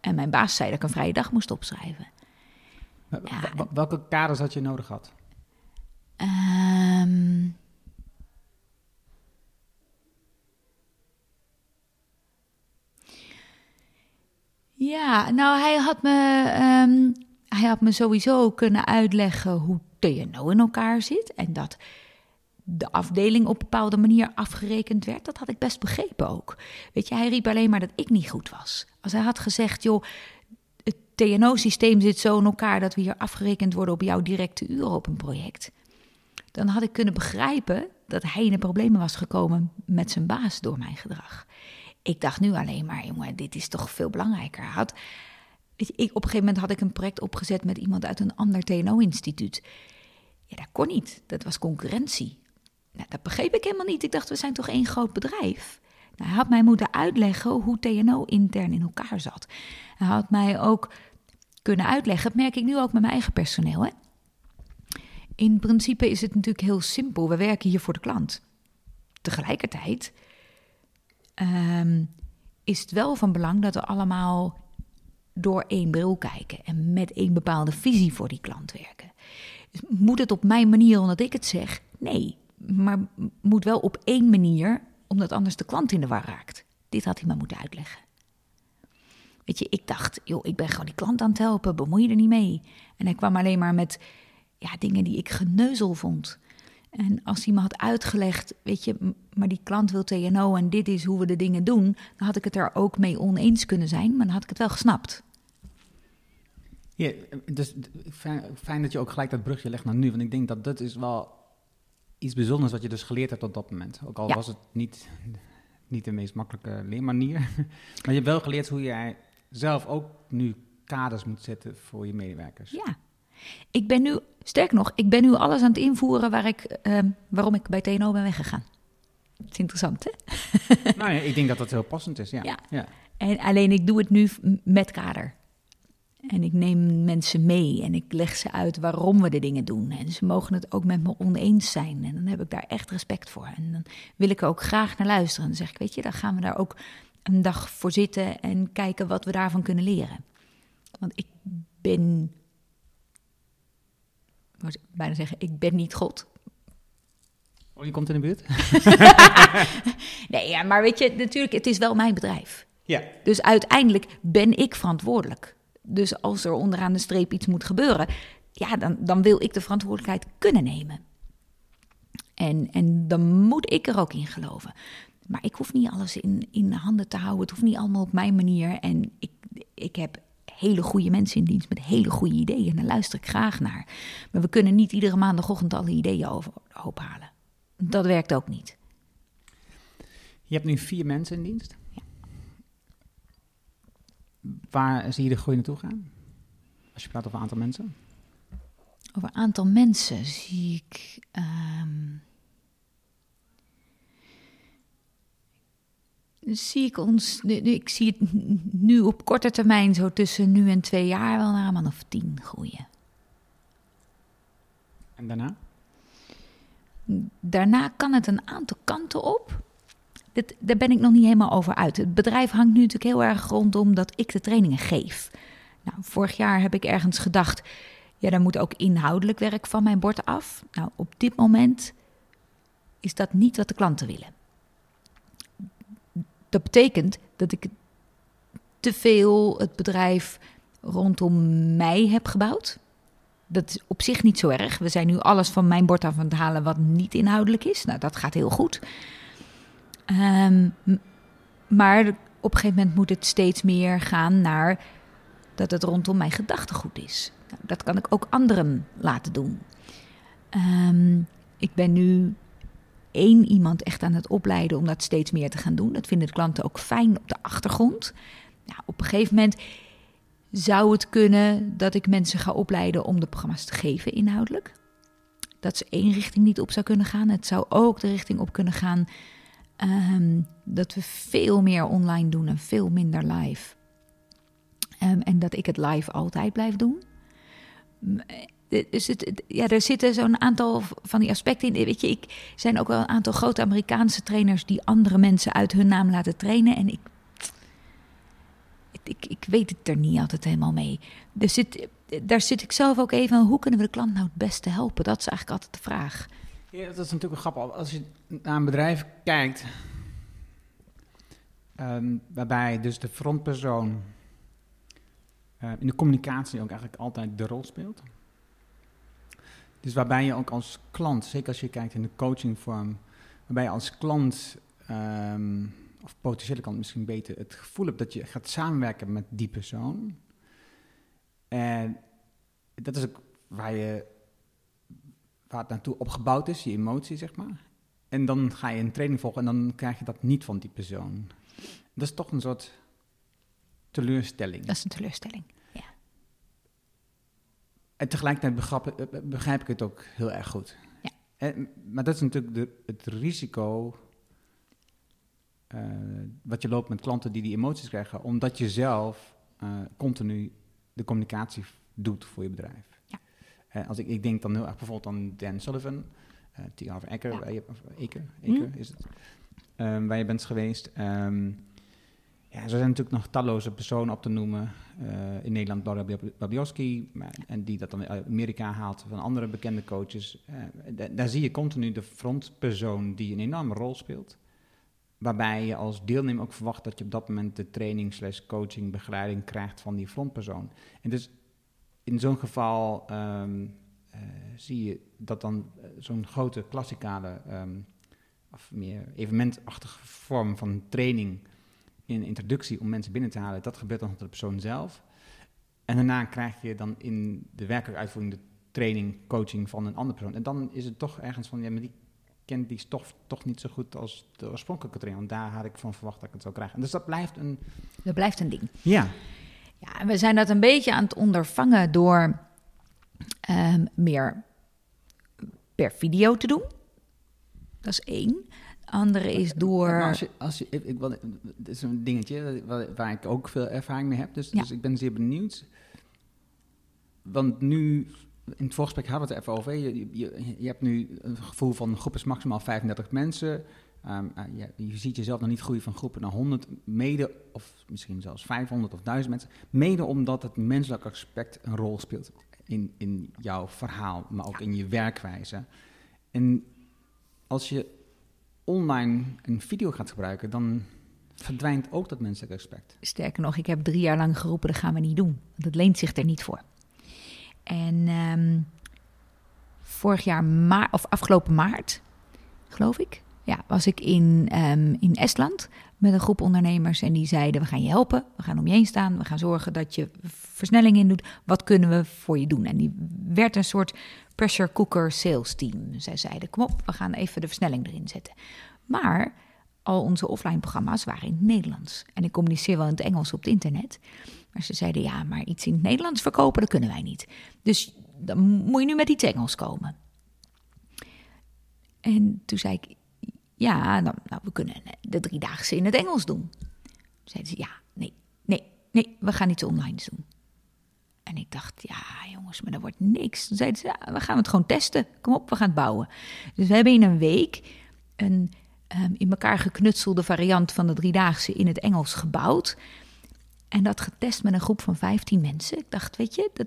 En mijn baas zei dat ik een vrije dag moest opschrijven. Ja. welke kaders had je nodig gehad? Ehm ja, nou, hij had, me, ehm, hij had me sowieso kunnen uitleggen hoe TNO in elkaar zit. En dat de afdeling op een bepaalde manier afgerekend werd. Dat had ik best begrepen ook. Weet je, hij riep alleen maar dat ik niet goed was. Als hij had gezegd, joh, het TNO-systeem zit zo in elkaar dat we hier afgerekend worden op jouw directe uren op een project dan had ik kunnen begrijpen dat hij in de problemen was gekomen met zijn baas door mijn gedrag. Ik dacht nu alleen maar, jongen, dit is toch veel belangrijker. Had, ik, op een gegeven moment had ik een project opgezet met iemand uit een ander TNO-instituut. Ja, dat kon niet. Dat was concurrentie. Nou, dat begreep ik helemaal niet. Ik dacht, we zijn toch één groot bedrijf? Nou, hij had mij moeten uitleggen hoe TNO intern in elkaar zat. Hij had mij ook kunnen uitleggen, dat merk ik nu ook met mijn eigen personeel. Hè? In principe is het natuurlijk heel simpel. We werken hier voor de klant. Tegelijkertijd ehm, is het wel van belang dat we allemaal door één bril kijken en met één bepaalde visie voor die klant werken. Dus moet het op mijn manier omdat ik het zeg? Nee, maar moet wel op één manier, omdat anders de klant in de war raakt. Dit had hij me moeten uitleggen. Weet je, ik dacht, joh, ik ben gewoon die klant aan het helpen, bemoei je er niet mee. En hij kwam alleen maar met ja, dingen die ik geneuzel vond. En als hij me had uitgelegd, weet je, maar die klant wil TNO en dit is hoe we de dingen doen, dan had ik het er ook mee oneens kunnen zijn, maar dan had ik het wel gesnapt. Ja, dus fijn, fijn dat je ook gelijk dat brugje legt naar nu. Want ik denk dat dat is wel iets bijzonders wat je dus geleerd hebt op dat moment. Ook al Ja. was het niet, niet de meest makkelijke leermanier. <laughs> maar je hebt wel geleerd hoe jij zelf ook nu kaders moet zetten voor je medewerkers. Ja. Ik ben nu, sterker nog, ik ben nu alles aan het invoeren waar ik, ehm, waarom ik bij TNO ben weggegaan. Dat is interessant, hè? <laughs> nou ja, ik denk dat dat heel passend is, ja. Ja. ja. En alleen ik doe het nu met kader. En ik neem mensen mee en ik leg ze uit waarom we de dingen doen. En ze mogen het ook met me oneens zijn. En dan heb ik daar echt respect voor. En dan wil ik er ook graag naar luisteren. En dan zeg ik, weet je, dan gaan we daar ook een dag voor zitten en kijken wat we daarvan kunnen leren. Want ik ben, wou bijna zeggen, ik ben niet God. Oh, je komt in de buurt? <laughs> Nee, ja, maar weet je, natuurlijk, het is wel mijn bedrijf. ja. Dus uiteindelijk ben ik verantwoordelijk. Dus als er onderaan de streep iets moet gebeuren, ja, dan, dan wil ik de verantwoordelijkheid kunnen nemen. En, en dan moet ik er ook in geloven. Maar ik hoef niet alles in, in handen te houden. Het hoeft niet allemaal op mijn manier. En ik, ik heb hele goede mensen in dienst met hele goede ideeën. En daar luister ik graag naar. Maar we kunnen niet iedere maandagochtend alle ideeën overhoop halen. Dat werkt ook niet. Je hebt nu vier mensen in dienst. Waar zie je de groei naartoe gaan? Als je praat over aantal mensen. Over aantal mensen zie ik. ehm, zie ik ons. Ik zie het nu op korte termijn, zo tussen nu en twee jaar, wel naar een man of tien groeien. En daarna? Daarna kan het een aantal kanten op. Dit, daar ben ik nog niet helemaal over uit. Het bedrijf hangt nu natuurlijk heel erg rondom dat ik de trainingen geef. Nou, vorig jaar heb ik ergens gedacht, ja, daar moet ook inhoudelijk werk van mijn bord af. Nou, op dit moment is dat niet wat de klanten willen. Dat betekent dat ik te veel het bedrijf rondom mij heb gebouwd. Dat is op zich niet zo erg. We zijn nu alles van mijn bord af aan het halen wat niet inhoudelijk is. Nou, dat gaat heel goed. Ehm, maar op een gegeven moment moet het steeds meer gaan naar dat het rondom mijn gedachtegoed is. Nou, dat kan ik ook anderen laten doen. Ehm, ik ben nu één iemand echt aan het opleiden om dat steeds meer te gaan doen. Dat vinden de klanten ook fijn op de achtergrond. Nou, op een gegeven moment zou het kunnen dat ik mensen ga opleiden om de programma's te geven inhoudelijk. Dat ze één richting niet op zou kunnen gaan. Het zou ook de richting op kunnen gaan ehm, dat we veel meer online doen en veel minder live. Ehm, en dat ik het live altijd blijf doen. Het, het- ja, er zitten zo'n aantal van die aspecten in. Weet je, ik er zijn ook wel een aantal grote Amerikaanse trainers die andere mensen uit hun naam laten trainen. En ik ik, ik weet het er niet altijd helemaal mee. Dus zit, daar zit ik zelf ook even aan. Hoe kunnen we de klant nou het beste helpen? Dat is eigenlijk altijd de vraag. Ja, dat is natuurlijk wel grappig. Als je naar een bedrijf kijkt, ehm, waarbij dus de frontpersoon eh, in de communicatie ook eigenlijk altijd de rol speelt. Dus waarbij je ook als klant, zeker als je kijkt in de coachingvorm, waarbij je als klant, ehm, of potentiële klant misschien beter, het gevoel hebt dat je gaat samenwerken met die persoon. En dat is ook waar je waar het naartoe opgebouwd is, je emotie, zeg maar. En dan ga je een training volgen en dan krijg je dat niet van die persoon. Dat is toch een soort teleurstelling. Dat is een teleurstelling. En tegelijkertijd begrijp, eh, begrijp ik het ook heel erg goed. Ja. En, maar dat is natuurlijk de, het risico eh, wat je loopt met klanten die die emoties krijgen, omdat je zelf eh, continu de communicatie doet voor je bedrijf. Ja. Als ik, ik denk dan heel erg bijvoorbeeld aan Dan Sullivan, uh, T. Harv Eker, Ja. waar je, of Eker, Eker Hm. is het, Ehm, waar je bent geweest. Ehm, ja, er zijn natuurlijk nog talloze personen op te noemen. Eh, in Nederland Laura Bab- Babiowski, maar- en die dat dan uit Amerika haalt van andere bekende coaches. Eh, da- daar zie je continu de frontpersoon die een enorme rol speelt. Waarbij je als deelnemer ook verwacht dat je op dat moment de training slash coaching begeleiding krijgt van die frontpersoon. En dus in zo'n geval ehm, eh, zie je dat dan zo'n grote klassikale ehm, of meer evenementachtige vorm van training in introductie om mensen binnen te halen, dat gebeurt dan door de persoon zelf. En daarna krijg je dan in de werkelijke uitvoering de training, coaching van een andere persoon. En dan is het toch ergens van, ja, maar die kent die stof toch niet zo goed als de oorspronkelijke training. Want daar had ik van verwacht dat ik het zou krijgen. En dus dat blijft een... Dat blijft een ding. Ja, Ja, en we zijn dat een beetje aan het ondervangen door ehm, meer per video te doen. Dat is één. Andere is door. Maar als je, als je, ik, wat, dit is een dingetje waar, ik ook veel ervaring mee heb. Dus, Ja. dus ik ben zeer benieuwd. Want nu, in het voorgesprek hadden we het even over. Je, je, je hebt nu een gevoel van groep is maximaal 35 mensen. Ehm, eh, je, je ziet jezelf nog niet groeien van groepen naar 100. Mede, of misschien zelfs 500 of 1000 mensen. Mede omdat het menselijk aspect een rol speelt in, in jouw verhaal, maar ook in je werkwijze. En als je online een video gaat gebruiken, dan verdwijnt ook dat menselijk aspect. Sterker nog, ik heb drie jaar lang geroepen: dat gaan we niet doen. Want leent zich er niet voor. En ehm, vorig jaar, ma of afgelopen maart, geloof ik, ja, was ik in, ehm, in Estland met een groep ondernemers. En die zeiden: We gaan je helpen, we gaan om je heen staan, we gaan zorgen dat je versnelling in doet. Wat kunnen we voor je doen? En die werd een soort pressure cooker sales team. Zij zeiden: Kom op, we gaan even de versnelling erin zetten. Maar al onze offline programma's waren in het Nederlands. En ik communiceer wel in het Engels op het internet. Maar ze zeiden, ja, maar iets in het Nederlands verkopen, dat kunnen wij niet. Dus dan moet je nu met iets Engels komen. En toen zei ik, ja, nou, nou we kunnen de driedaagse in het Engels doen. Zeiden ze, ja, nee, nee, nee, we gaan iets online doen. En ik dacht, ja jongens, maar dat wordt niks. Toen zeiden ze, we gaan het gewoon testen. Kom op, we gaan het bouwen. Dus we hebben in een week een um, in elkaar geknutselde variant van de driedaagse in het Engels gebouwd. En dat getest met een groep van 15 mensen. Ik dacht, weet je, dat,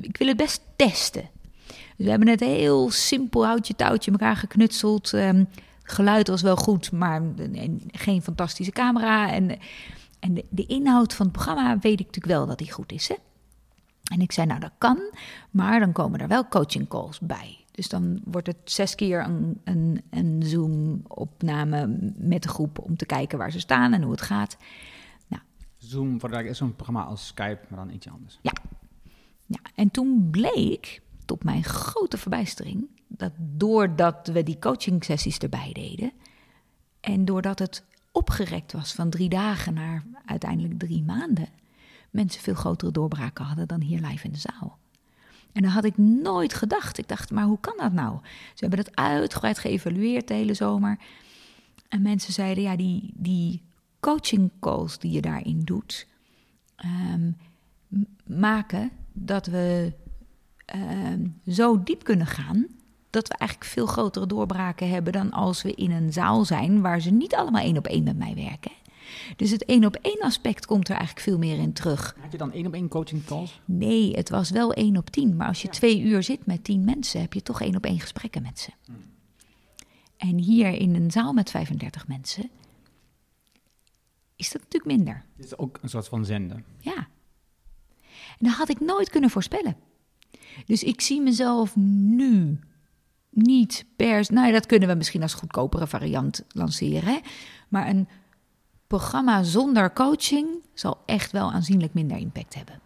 ik wil het best testen. Dus we hebben het heel simpel houtje touwtje elkaar geknutseld. Um, geluid was wel goed, maar geen fantastische camera. En, en de, de, inhoud van het programma weet ik natuurlijk wel dat die goed is. Hè? En ik zei, nou dat kan, maar dan komen er wel coaching calls bij. Dus dan wordt het zes keer een, een, een Zoom-opname met de groep om te kijken waar ze staan en hoe het gaat. Nou, Zoom is zo'n programma als Skype, maar dan iets anders. Ja. ja. En toen bleek, tot mijn grote verbijstering, dat doordat we die coaching sessies erbij deden en doordat het opgerekt was van drie dagen naar uiteindelijk drie maanden, mensen veel grotere doorbraken hadden dan hier live in de zaal. En dat had ik nooit gedacht. Ik dacht, maar hoe kan dat nou? Ze hebben het uitgebreid geëvalueerd de hele zomer. En mensen zeiden, ja, die, die coaching calls die je daarin doet, ehm, maken dat we ehm, zo diep kunnen gaan dat we eigenlijk veel grotere doorbraken hebben dan als we in een zaal zijn waar ze niet allemaal één op één met mij werken. Dus het één op één aspect komt er eigenlijk veel meer in terug. Had je dan één op één coaching calls? Nee, het was wel één op tien. Maar als je twee uur zit met tien mensen, heb je toch één op één gesprekken met ze. Hmm. En hier in een zaal met 35 mensen is dat natuurlijk minder. Dit is ook een soort van zenden. Ja. En dat had ik nooit kunnen voorspellen. Dus ik zie mezelf nu niet per... Nou, dat kunnen we misschien als goedkopere variant lanceren. Hè? Maar een programma zonder coaching zal echt wel aanzienlijk minder impact hebben.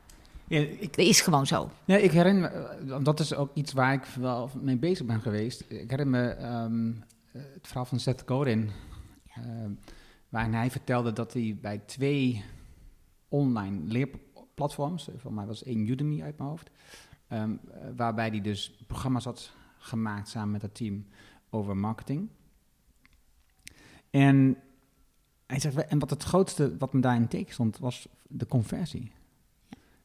Ja, ik, dat is gewoon zo. Ja, ik herinner me, eh, dat is ook iets waar ik wel mee bezig ben geweest. Ik herinner me um, het verhaal van Seth Godin, ja. uh, waarin hij vertelde dat hij bij twee online leerplatforms, voor mij was één Udemy uit mijn hoofd, um, waarbij hij dus programma's had gemaakt samen met het team over marketing. En hij zegt, en wat het grootste wat me daarin teken stond, was de conversie.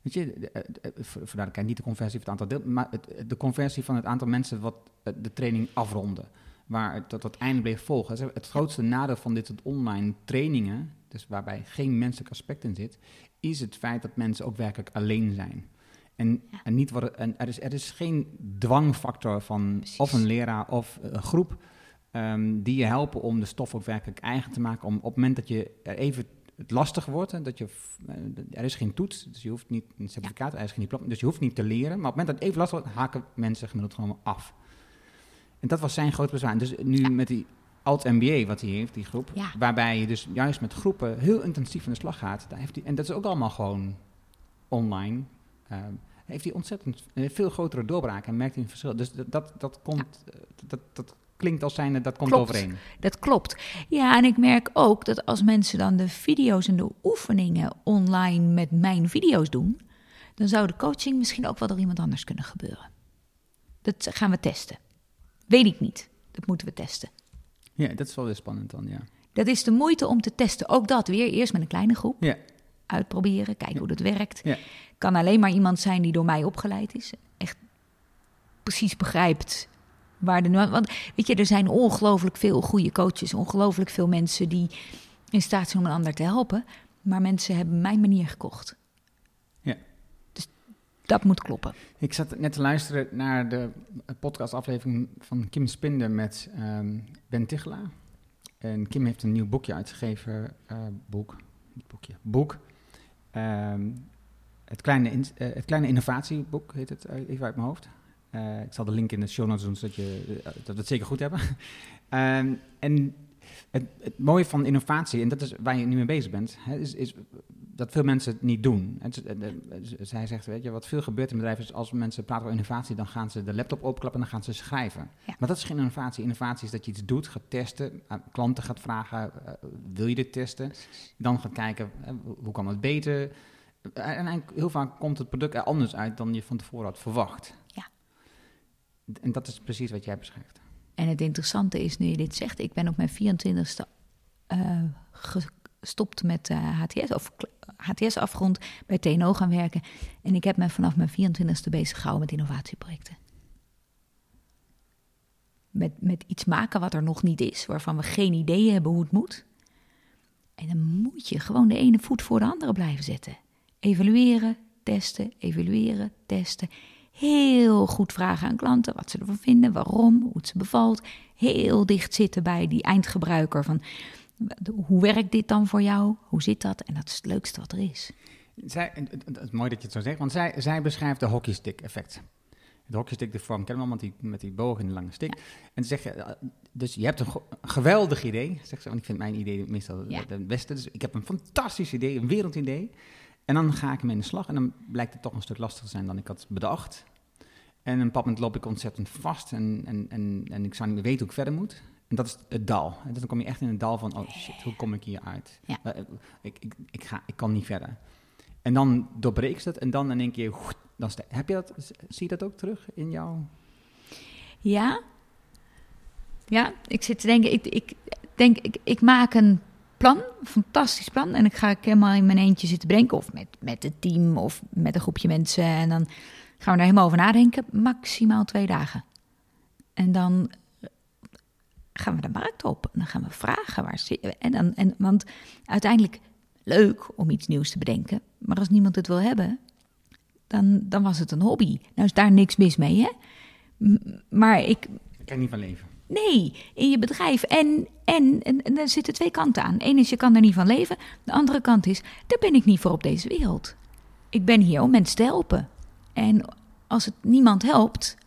Weet je, de, de, de, niet de conversie van het aantal deel, maar het, de conversie van het aantal mensen wat de training afronden. Waar het tot einde bleef volgen. Het grootste nadeel van dit soort online trainingen, dus waarbij geen menselijk aspect in zit, is het feit dat mensen ook werkelijk alleen zijn. En, en, niet worden, en er, is, er is geen dwangfactor van of een leraar of een groep Ehm, die je helpen om de stof ook werkelijk eigen te maken. Om op het moment dat je er even het lastig wordt, hè, dat je, eh, er is geen toets, dus je hoeft niet een certificaat, er is geen diploma, dus je hoeft niet te leren. Maar op het moment dat het even lastig wordt, haken mensen gemiddeld gewoon af. En dat was zijn groot bezwaar. Dus nu met die Alt-MBA wat hij heeft, die groep, waarbij je dus juist met groepen heel intensief aan de slag gaat. Daar heeft hij, en dat is ook allemaal gewoon online. Um, heeft hij ontzettend eh, veel grotere doorbraken en merkt hij een verschil. Dus dat, dat, dat komt, eh, dat, dat klinkt als zijnde dat komt klopt, overeen. Dat klopt. Ja, en ik merk ook dat als mensen dan de video's en de oefeningen online met mijn video's doen, dan zou de coaching misschien ook wel door iemand anders kunnen gebeuren. Dat gaan we testen. Weet ik niet. Dat moeten we testen. Ja, dat is wel weer spannend dan, ja. Dat is de moeite om te testen. Ook dat weer eerst met een kleine groep. Ja. Uitproberen, kijken hoe dat werkt. Ja. Kan alleen maar iemand zijn die door mij opgeleid is. Echt precies begrijpt waar de Want weet je, er zijn ongelooflijk veel goede coaches, ongelooflijk veel mensen die in staat zijn om een ander te helpen. Maar mensen hebben mijn manier gekocht. Ja. Dus dat moet kloppen. Ik zat net te luisteren naar de podcastaflevering van Kim Spinder met um, Ben Tichelaar. En Kim heeft een nieuw boekje uitgegeven, uh, boek, boekje, boek. Um, het, kleine in, uh, het kleine innovatieboek heet het, even uit mijn hoofd. Uh, ik zal de link in de show notes doen, zodat, je, uh, dat we het zeker goed hebben. um, <laughs> en het, het, mooie van innovatie, en dat is waar je nu mee bezig bent, hè, is, is, dat veel mensen het niet doen. Eh, eh, zij zegt, weet je, wat veel gebeurt in bedrijven is als mensen praten over innovatie, dan gaan ze de laptop opklappen en dan gaan ze schrijven. Ja. Maar dat is geen innovatie. Innovatie is dat je iets doet, gaat testen, aan klanten gaat vragen, eh, wil je dit testen? Dan gaat kijken, eh, hoe kan het beter? Eh, En heel vaak komt het product er anders uit dan je van tevoren had verwacht. En dat is precies wat jij beschrijft. En het interessante is, nu je dit zegt, ik ben op mijn 24ste eh, gestopt met eh, HTS, of HTS afgerond bij TNO gaan werken. En ik heb me vanaf mijn 24ste bezig gehouden met innovatieprojecten. Met, met iets maken wat er nog niet is, waarvan we geen idee hebben hoe het moet. En dan moet je gewoon de ene voet voor de andere blijven zetten. Evalueren, testen, evalueren, testen. Heel goed vragen aan klanten wat ze ervan vinden, waarom, hoe het ze bevalt. Heel dicht zitten bij die eindgebruiker van hoe werkt dit dan voor jou? Hoe zit dat? En dat is het leukste wat er is. Zij, het, is mooi dat je het zo zegt, want zij, zij beschrijft de hockeystick effect. De hockeystick, de vorm kennen we allemaal, met die, met die boog en de lange stick. En ze zegt, eh, dus je hebt een geweldig idee, zegt ze, want ik vind mijn idee meestal Ja. het beste. Dus ik heb een fantastisch idee, een wereldidee. En dan ga ik hem in de slag en dan blijkt het toch een stuk lastiger te zijn dan ik had bedacht. En op een bepaald moment loop ik ontzettend vast en, en, en, en ik zou niet meer weten hoe ik verder moet. En dat is het dal. En dan kom je echt in het dal van, oh shit, hoe kom ik hier uit? Ja. Eh, Ik, ik, ik, ga, ik kan niet verder. En dan doorbreekt ze het en dan in één keer, dan heb je dat, zie je dat ook terug in jouw... Ja? Ja, ik zit te denken, ik, ik denk, ik, ik maak een plan, fantastisch plan. En ik ga ik helemaal in mijn eentje zitten bedenken. Of met, met het team of met een groepje mensen. En dan gaan we daar helemaal over nadenken. Maximaal twee dagen. En dan gaan we de markt op. En dan gaan we vragen waar zit En dan, en, want uiteindelijk leuk om iets nieuws te bedenken. Maar als niemand het wil hebben, dan, dan was het een hobby. Nou is daar niks mis mee, hè? Maar ik, Daar kan niet van leven. Nee, in je bedrijf. En, en, en, en er zitten twee kanten aan. Eén is, je kan er niet van leven. De andere kant is, daar ben ik niet voor op deze wereld. Ik ben hier om mensen te helpen. En als het niemand helpt,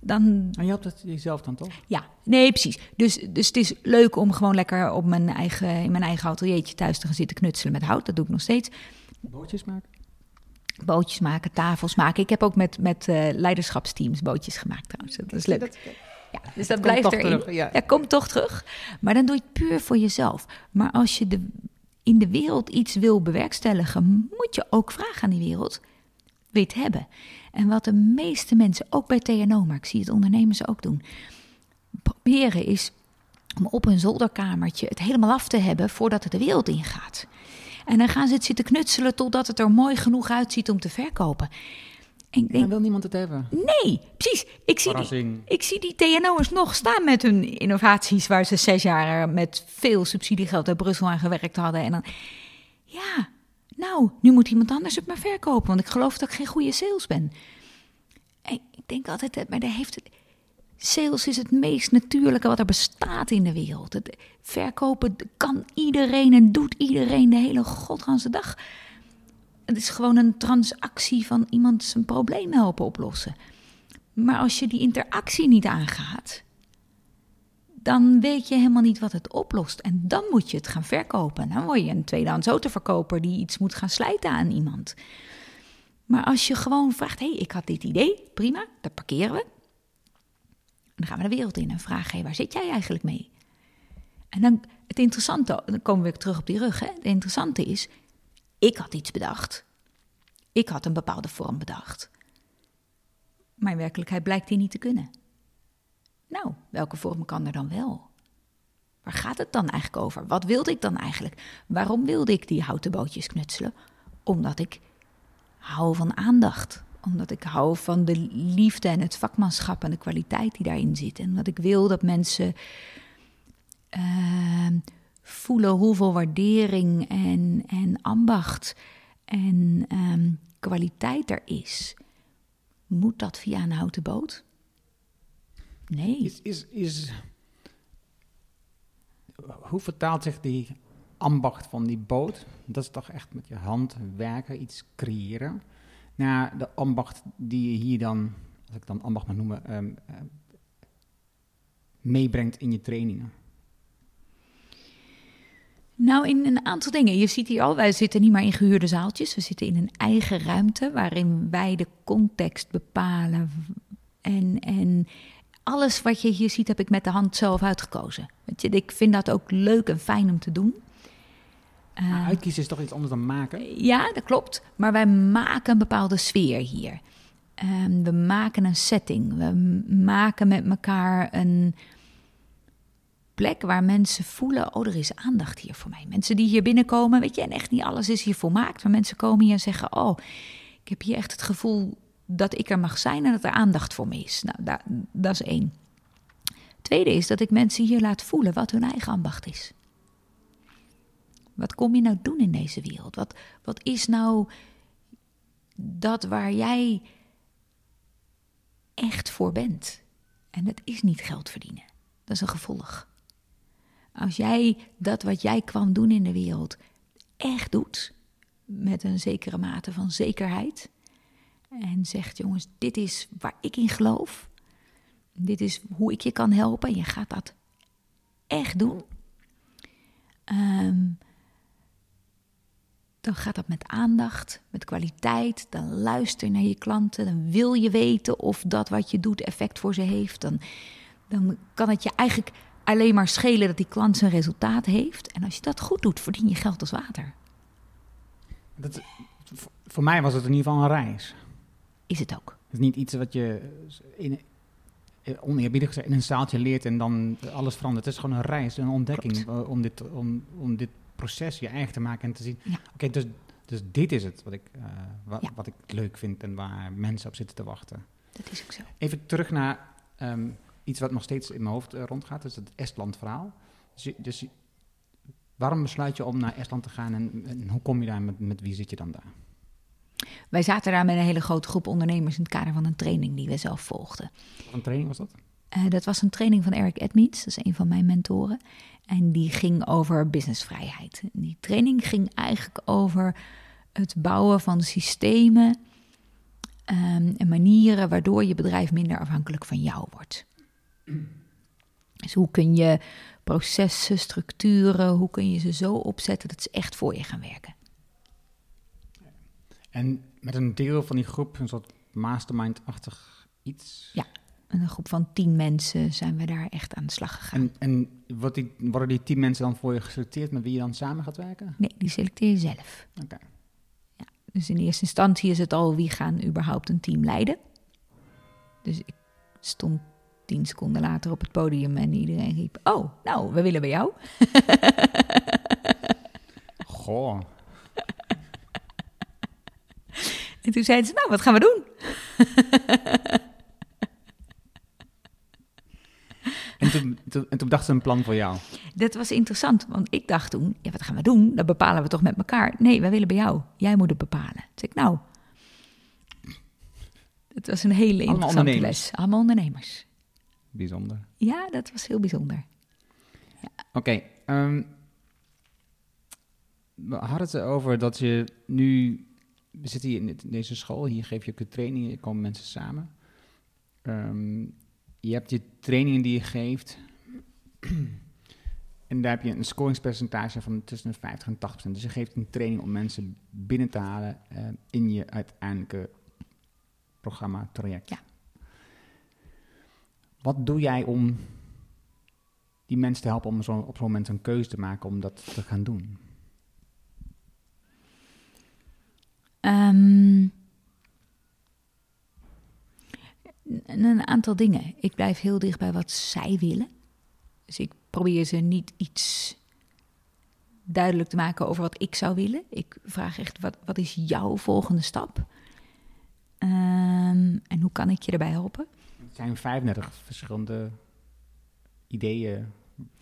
dan... En je helpt het jezelf dan toch? Ja, nee, precies. Dus, dus het is leuk om gewoon lekker op mijn eigen, in mijn eigen ateliertje thuis te gaan zitten knutselen met hout. Dat doe ik nog steeds. Bootjes maken? Bootjes maken, tafels maken. Ik heb ook met, met eh, leiderschapsteams bootjes gemaakt trouwens. Dat is leuk. Ja, dus dat blijft toch erin. terug, ja. ja, komt toch terug. Maar dan doe je het puur voor jezelf. Maar als je de, in de wereld iets wil bewerkstelligen, moet je ook vragen aan die wereld. Wil het hebben? En wat de meeste mensen, ook bij TNO, maar ik zie het ondernemers ook doen, proberen is om op een zolderkamertje het helemaal af te hebben voordat het de wereld ingaat. En dan gaan ze het zitten knutselen totdat het er mooi genoeg uitziet om te verkopen. En ik denk, wil niemand het hebben. Nee, precies. Ik zie, die, ik zie die TNO'ers nog staan met hun innovaties... waar ze zes jaar met veel subsidiegeld uit Brussel aan gewerkt hadden. En dan, ja, nou, nu moet iemand anders het maar verkopen... want ik geloof dat ik geen goede sales ben. En ik denk altijd, eh, maar daar heeft het... Sales is het meest natuurlijke wat er bestaat in de wereld. Het verkopen kan iedereen en doet iedereen de hele godganse dag. Het is gewoon een transactie van iemand zijn probleem helpen oplossen. Maar als je die interactie niet aangaat, dan weet je helemaal niet wat het oplost. En dan moet je het gaan verkopen. Dan word je een tweedehands autoverkoper die iets moet gaan slijten aan iemand. Maar als je gewoon vraagt, hé, hey, ik had dit idee, prima, dat parkeren we. Dan gaan we de wereld in en vragen, hé, waar zit jij eigenlijk mee? En dan, het interessante, dan komen we weer terug op die rug, hè. Het interessante is, ik had iets bedacht. Ik had een bepaalde vorm bedacht. Maar in werkelijkheid blijkt die niet te kunnen. Nou, welke vorm kan er dan wel? Waar gaat het dan eigenlijk over? Wat wilde ik dan eigenlijk? Waarom wilde ik die houten bootjes knutselen? Omdat ik hou van aandacht. Omdat ik hou van de liefde en het vakmanschap en de kwaliteit die daarin zit. En omdat ik wil dat mensen uh, voelen hoeveel waardering en, en ambacht en um, kwaliteit er is. Moet dat via een houten boot? Nee. Is, is, hoe vertaalt zich die ambacht van die boot? Dat is toch echt met je hand werken, iets creëren. Naar de ambacht die je hier dan, als ik dan ambacht mag noemen, um, uh, meebrengt in je trainingen. Nou, in een aantal dingen. Je ziet hier al, wij zitten niet meer in gehuurde zaaltjes. We zitten in een eigen ruimte waarin wij de context bepalen. En, en alles wat je hier ziet, heb ik met de hand zelf uitgekozen. Weet je, ik vind dat ook leuk en fijn om te doen. Maar uitkiezen is toch iets anders dan maken? Ja, dat klopt. Maar wij maken een bepaalde sfeer hier. Ehm, we maken een setting. We maken met elkaar een plek waar mensen voelen: oh, er is aandacht hier voor mij. Mensen die hier binnenkomen, weet je, en echt niet alles is hier volmaakt. Maar mensen komen hier en zeggen: oh, ik heb hier echt het gevoel dat ik er mag zijn en dat er aandacht voor me is. Nou, da- dat is één. Tweede is dat ik mensen hier laat voelen wat hun eigen ambacht is. Wat kom je nou doen in deze wereld? Wat, wat is nou dat waar jij echt voor bent? En dat is niet geld verdienen. Dat is een gevolg. Als jij dat wat jij kwam doen in de wereld echt doet, met een zekere mate van zekerheid, en zegt: jongens, dit is waar ik in geloof, dit is hoe ik je kan helpen, en je gaat dat echt doen. Ehm, dan gaat dat met aandacht, met kwaliteit. Dan luister naar je klanten. Dan wil je weten of dat wat je doet effect voor ze heeft. Dan, dan kan het je eigenlijk alleen maar schelen dat die klant zijn resultaat heeft. En als je dat goed doet, verdien je geld als water. Dat, voor mij was het in ieder geval een reis. Is het ook. Het is niet iets wat je in, oneerbiedig gezegd in een zaaltje leert en dan alles verandert. Het is gewoon een reis, een ontdekking Klopt. om dit, om, om dit proces je eigen te maken en te zien. Ja. Oké, dus, dus dit is het wat ik, eh, wa- Ja. wat ik leuk vind en waar mensen op zitten te wachten. Dat is ook zo. Even terug naar ehm, iets wat nog steeds in mijn hoofd eh, rondgaat, is het Estland-verhaal. Dus, dus waarom besluit je om naar Estland te gaan en, en hoe kom je daar, met, met wie zit je dan daar? Wij zaten daar met een hele grote groep ondernemers in het kader van een training die we zelf volgden. Wat een training was dat? Eh, dat was een training van Eric Edmeets, dat is een van mijn mentoren. En die ging over businessvrijheid. En Die training ging eigenlijk over het bouwen van systemen ehm, en manieren waardoor je bedrijf minder afhankelijk van jou wordt. <clears throat> Dus hoe kun je processen, structuren, hoe kun je ze zo opzetten dat ze echt voor je gaan werken? En met een deel van die groep, een soort mastermind-achtig iets. Ja, een groep van tien mensen zijn we daar echt aan de slag gegaan. En, en die, worden die tien mensen dan voor je geselecteerd met wie je dan samen gaat werken? Nee, die selecteer je zelf. Oké. Dus in eerste instantie is het al wie gaan überhaupt een team leiden. Dus ik stond tien seconden later op het podium en iedereen riep: Oh, nou, we willen bij jou. <laughs> Goh. En toen zeiden ze: Nou, wat gaan we doen? En toen, toen, en toen dachten ze een plan voor jou. Dat was interessant, want ik dacht toen: Ja, wat gaan we doen? Dat bepalen we toch met elkaar? Nee, wij willen bij jou. Jij moet het bepalen. Toen zei ik: Nou, het was een hele interessante les. Allemaal ondernemers. Bijzonder. Ja, dat was heel bijzonder. Oké. ehm, we hadden het erover dat je nu... We zitten hier in deze school, hier geef je ook de trainingen, er komen mensen samen. Ehm, je hebt je trainingen die je geeft. <clears throat> en daar heb je een scoringspercentage van tussen de 50 en 80 procent. Dus je geeft een training om mensen binnen te halen eh, in je uiteindelijke programma, traject. Ja. Wat doe jij om die mensen te helpen om zo, op zo'n moment een keuze te maken om dat te gaan doen? Ehm, een, aantal dingen. Ik blijf heel dicht bij wat zij willen. Dus ik probeer ze niet iets duidelijk te maken over wat ik zou willen. Ik vraag echt, wat, wat is jouw volgende stap? Ehm, en hoe kan ik je erbij helpen? Zijn 35 verschillende ideeën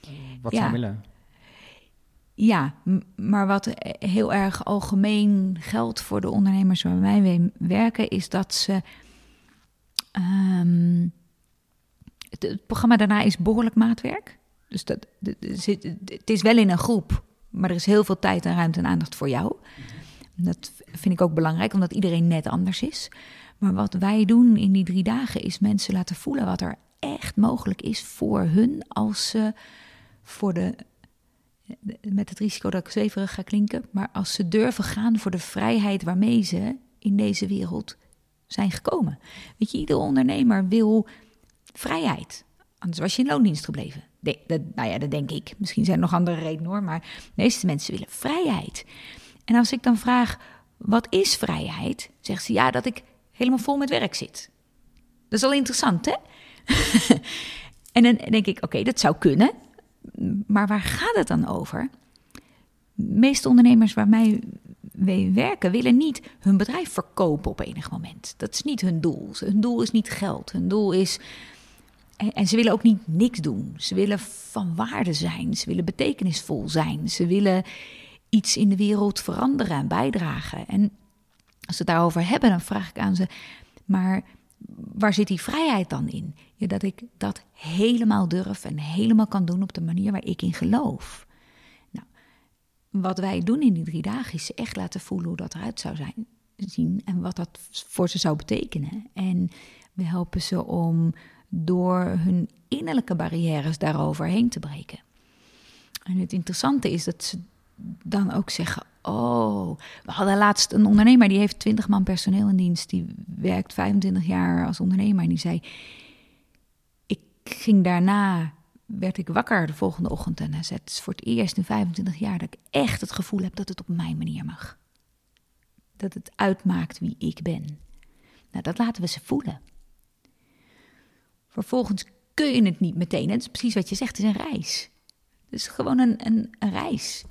eh, wat Ja. zij willen. Ja, maar wat eh, heel erg algemeen geldt voor de ondernemers waarmee wij werken, is dat ze. ehm, het, het programma daarna is behoorlijk maatwerk. Dus dat, het is wel in een groep, maar er is heel veel tijd en ruimte en aandacht voor jou. Dat vind ik ook belangrijk, omdat iedereen net anders is. Maar wat wij doen in die drie dagen is mensen laten voelen wat er echt mogelijk is voor hun als ze voor de met het risico dat ik zweverig ga klinken, maar als ze durven gaan voor de vrijheid waarmee ze in deze wereld zijn gekomen. Weet je, ieder ondernemer wil vrijheid. Anders was je in loondienst gebleven. De, dat, nou ja, dat denk ik. Misschien zijn er nog andere redenen hoor, maar de meeste mensen willen vrijheid. En als ik dan vraag, wat is vrijheid? Zegt ze, ja, dat ik helemaal vol met werk zit. Dat is al interessant, hè? <laughs> en dan denk ik, oké, dat zou kunnen. Maar waar gaat het dan over? De meeste ondernemers waar mij mee werken willen niet hun bedrijf verkopen op enig moment. Dat is niet hun doel. Hun doel is niet geld. Hun doel is. En ze willen ook niet niks doen. Ze willen van waarde zijn. Ze willen betekenisvol zijn. Ze willen iets in de wereld veranderen en bijdragen. En als ze het daarover hebben, dan vraag ik aan ze: maar waar zit die vrijheid dan in? Ja, dat ik dat helemaal durf en helemaal kan doen op de manier waar ik in geloof. Nou, wat wij doen in die drie dagen is echt laten voelen hoe dat eruit zou zijn, zien en wat dat voor ze zou betekenen. En we helpen ze om door hun innerlijke barrières daarover heen te breken. En het interessante is dat ze dan ook zeggen: Oh, we hadden laatst een ondernemer die heeft 20 man personeel in dienst. Die werkt 25 jaar als ondernemer. En die zei: Ik ging daarna, werd ik wakker de volgende ochtend. En hij zei: Het is voor het eerst in 25 jaar dat ik echt het gevoel heb dat het op mijn manier mag. Dat het uitmaakt wie ik ben. Nou, dat laten we ze voelen. Vervolgens kun je het niet meteen. Het is precies wat je zegt, het is een reis. Het is gewoon een, een, een reis.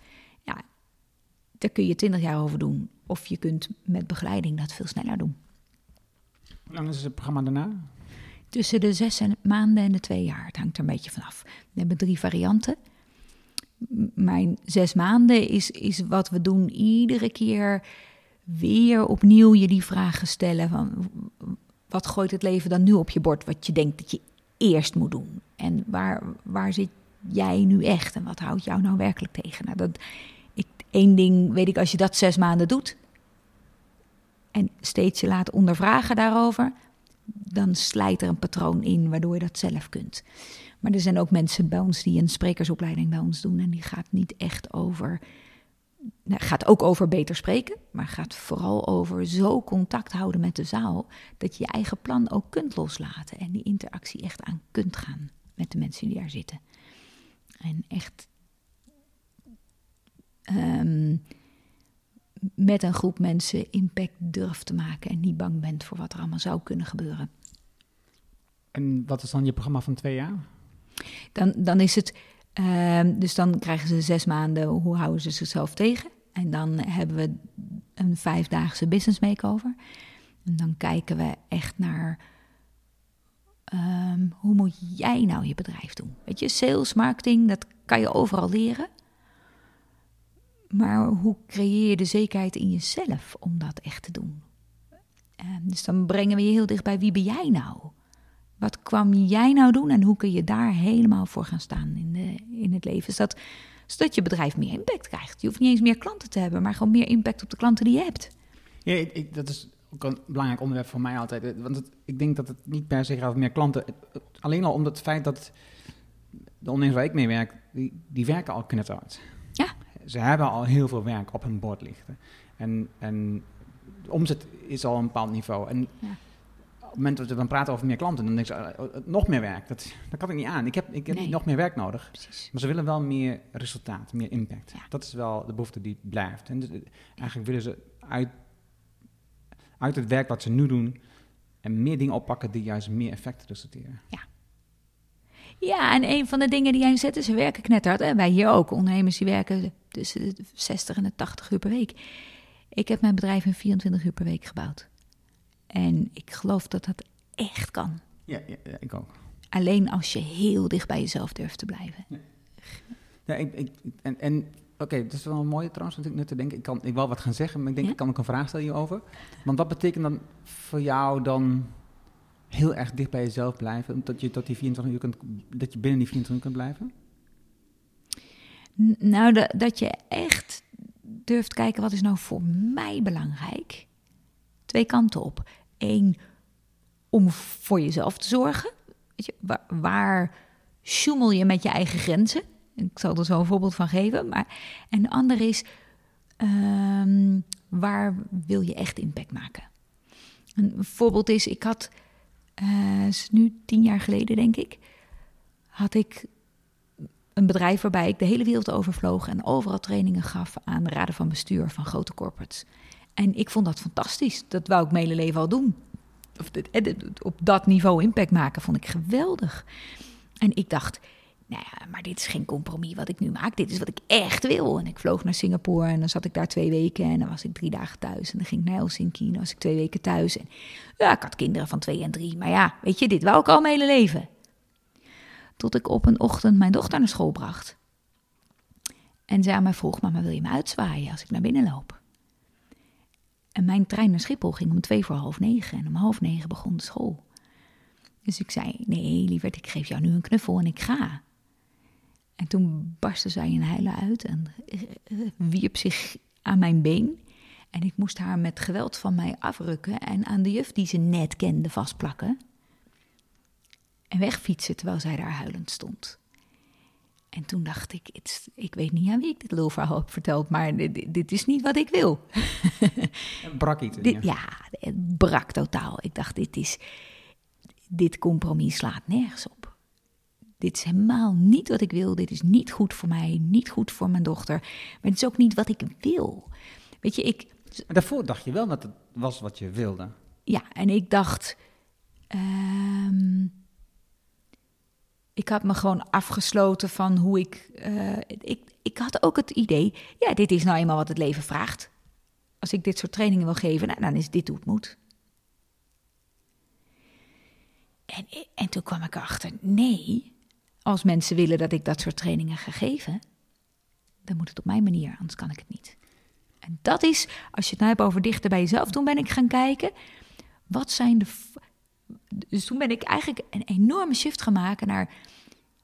Daar kun je twintig jaar over doen. Of je kunt met begeleiding dat veel sneller doen. Hoe lang is het programma daarna? Tussen de zes maanden en de twee jaar. Het hangt er een beetje vanaf. We hebben drie varianten. Mijn zes maanden is, is wat we doen iedere keer weer opnieuw je die vragen stellen van wat gooit het leven dan nu op je bord wat je denkt dat je eerst moet doen en waar, waar zit jij nu echt en wat houdt jou nou werkelijk tegen? Nou, dat, Eén ding weet ik, als je dat zes maanden doet en steeds je laat ondervragen daarover, dan slijt er een patroon in waardoor je dat zelf kunt. Maar er zijn ook mensen bij ons die een sprekersopleiding bij ons doen en die gaat niet echt over. Nou, gaat ook over beter spreken, maar gaat vooral over zo contact houden met de zaal dat je je eigen plan ook kunt loslaten en die interactie echt aan kunt gaan met de mensen die daar zitten. En echt Ehm, met een groep mensen impact durft te maken en niet bang bent voor wat er allemaal zou kunnen gebeuren. En wat is dan je programma van twee jaar? Dan, dan is het, ehm, dus dan krijgen ze zes maanden, hoe houden ze zichzelf tegen? En dan hebben we een vijfdaagse business makeover. En dan kijken we echt naar ehm, hoe moet jij nou je bedrijf doen? Weet je, sales, marketing, dat kan je overal leren. Maar hoe creëer je de zekerheid in jezelf om dat echt te doen? Ehm, dus dan brengen we je heel dicht bij wie ben jij nou? Wat kwam jij nou doen en hoe kun je daar helemaal voor gaan staan in, de, in het leven? Zodat, zodat je bedrijf meer impact krijgt. Je hoeft niet eens meer klanten te hebben, maar gewoon meer impact op de klanten die je hebt. Ja, ik, dat is ook een belangrijk onderwerp voor mij altijd. Want het, ik denk dat het niet per se gaat over meer klanten. Alleen al om het feit dat de ondernemers waar ik mee werk, die, die werken al knetterhard. Ja ze hebben al heel veel werk op hun bord liggen. En, en de omzet is al een bepaald niveau. En ja. op het moment dat we dan praten over meer klanten, dan denk ze, uh, nog meer werk, dat, dat kan ik niet aan. Ik heb, ik heb niet nog meer werk nodig. Precies. Maar ze willen wel meer resultaat, meer impact. Dat is wel de behoefte die blijft. En dus, eigenlijk willen ze uit, uit het werk wat ze nu doen, en meer dingen oppakken die juist meer effect resulteren. Ja. Ja, en een van de dingen die jij zet is, ze werken knetterhard. En wij hier ook, ondernemers die werken tussen de 60 en de 80 uur per week. Ik heb mijn bedrijf in 24 uur per week gebouwd. En ik geloof dat dat echt kan. Ja, ja, ik ook. Alleen als je heel dicht bij jezelf durft te blijven. Ja, ja ik, ik, en, en oké, okay, dat is wel een mooie trouwens natuurlijk nu te denken. Ik kan ik wil wat gaan zeggen, maar ik denk ik kan ook een vraag stellen hierover. Want wat betekent dan voor jou dan heel erg dicht bij jezelf blijven? Dat je, tot die 24 uur kunt, dat je binnen die 24 uur kunt blijven? Nou, dat je echt durft kijken, wat is nou voor mij belangrijk? Twee kanten op. Eén, om voor jezelf te zorgen. Weet je, waar, waar je met je eigen grenzen? Ik zal er zo een voorbeeld van geven. Maar, en de andere is, ehm, waar wil je echt impact maken? Een voorbeeld is, ik had, uh, is nu tien jaar geleden denk ik, had ik een bedrijf waarbij ik de hele wereld overvloog en overal trainingen gaf aan de raden van bestuur van grote corporates. En ik vond dat fantastisch. Dat wou ik mijn hele leven al doen. Of op dat niveau impact maken vond ik geweldig. En ik dacht, nou ja, maar dit is geen compromis wat ik nu maak. Dit is wat ik echt wil. En ik vloog naar Singapore en dan zat ik daar twee weken. En dan was ik drie dagen thuis. En dan ging ik naar Helsinki en dan was ik twee weken thuis. En ja, ik had kinderen van twee en drie. Maar ja, weet je, dit wou ik al mijn hele leven. Tot ik op een ochtend mijn dochter naar school bracht. En zij aan mij vroeg, mama wil je me uitzwaaien als ik naar binnen loop? En mijn trein naar Schiphol ging om twee voor half negen. En om half negen begon de school. Dus ik zei, nee lieverd, ik geef jou nu een knuffel en ik ga. En toen barstte zij in huilen uit en wierp zich aan mijn been. En ik moest haar met geweld van mij afrukken en aan de juf die ze net kende vastplakken. En wegfietsen terwijl zij daar huilend stond. En toen dacht ik, ik weet niet aan wie ik dit lulverhaal heb verteld, maar dit, dit is niet wat ik wil. <laughs> brak iets. Dit, ja, het brak totaal. Ik dacht, dit is, dit compromis slaat nergens op. Dit is helemaal niet wat ik wil. Dit is niet goed voor mij, niet goed voor mijn dochter. Maar het is ook niet wat ik wil. Weet je, ik. Maar daarvoor dacht je wel dat het was wat je wilde. Ja, en ik dacht. Ehm, ik had me gewoon afgesloten van hoe ik, uh, ik. Ik had ook het idee. Ja, dit is nou eenmaal wat het leven vraagt. Als ik dit soort trainingen wil geven, nou, dan is dit hoe het moet. En, en toen kwam ik erachter, nee, als mensen willen dat ik dat soort trainingen ga geven, dan moet het op mijn manier, anders kan ik het niet. En dat is, als je het nou hebt over dichter bij jezelf, toen ben ik gaan kijken, wat zijn de. Dus toen ben ik eigenlijk een enorme shift gaan maken naar,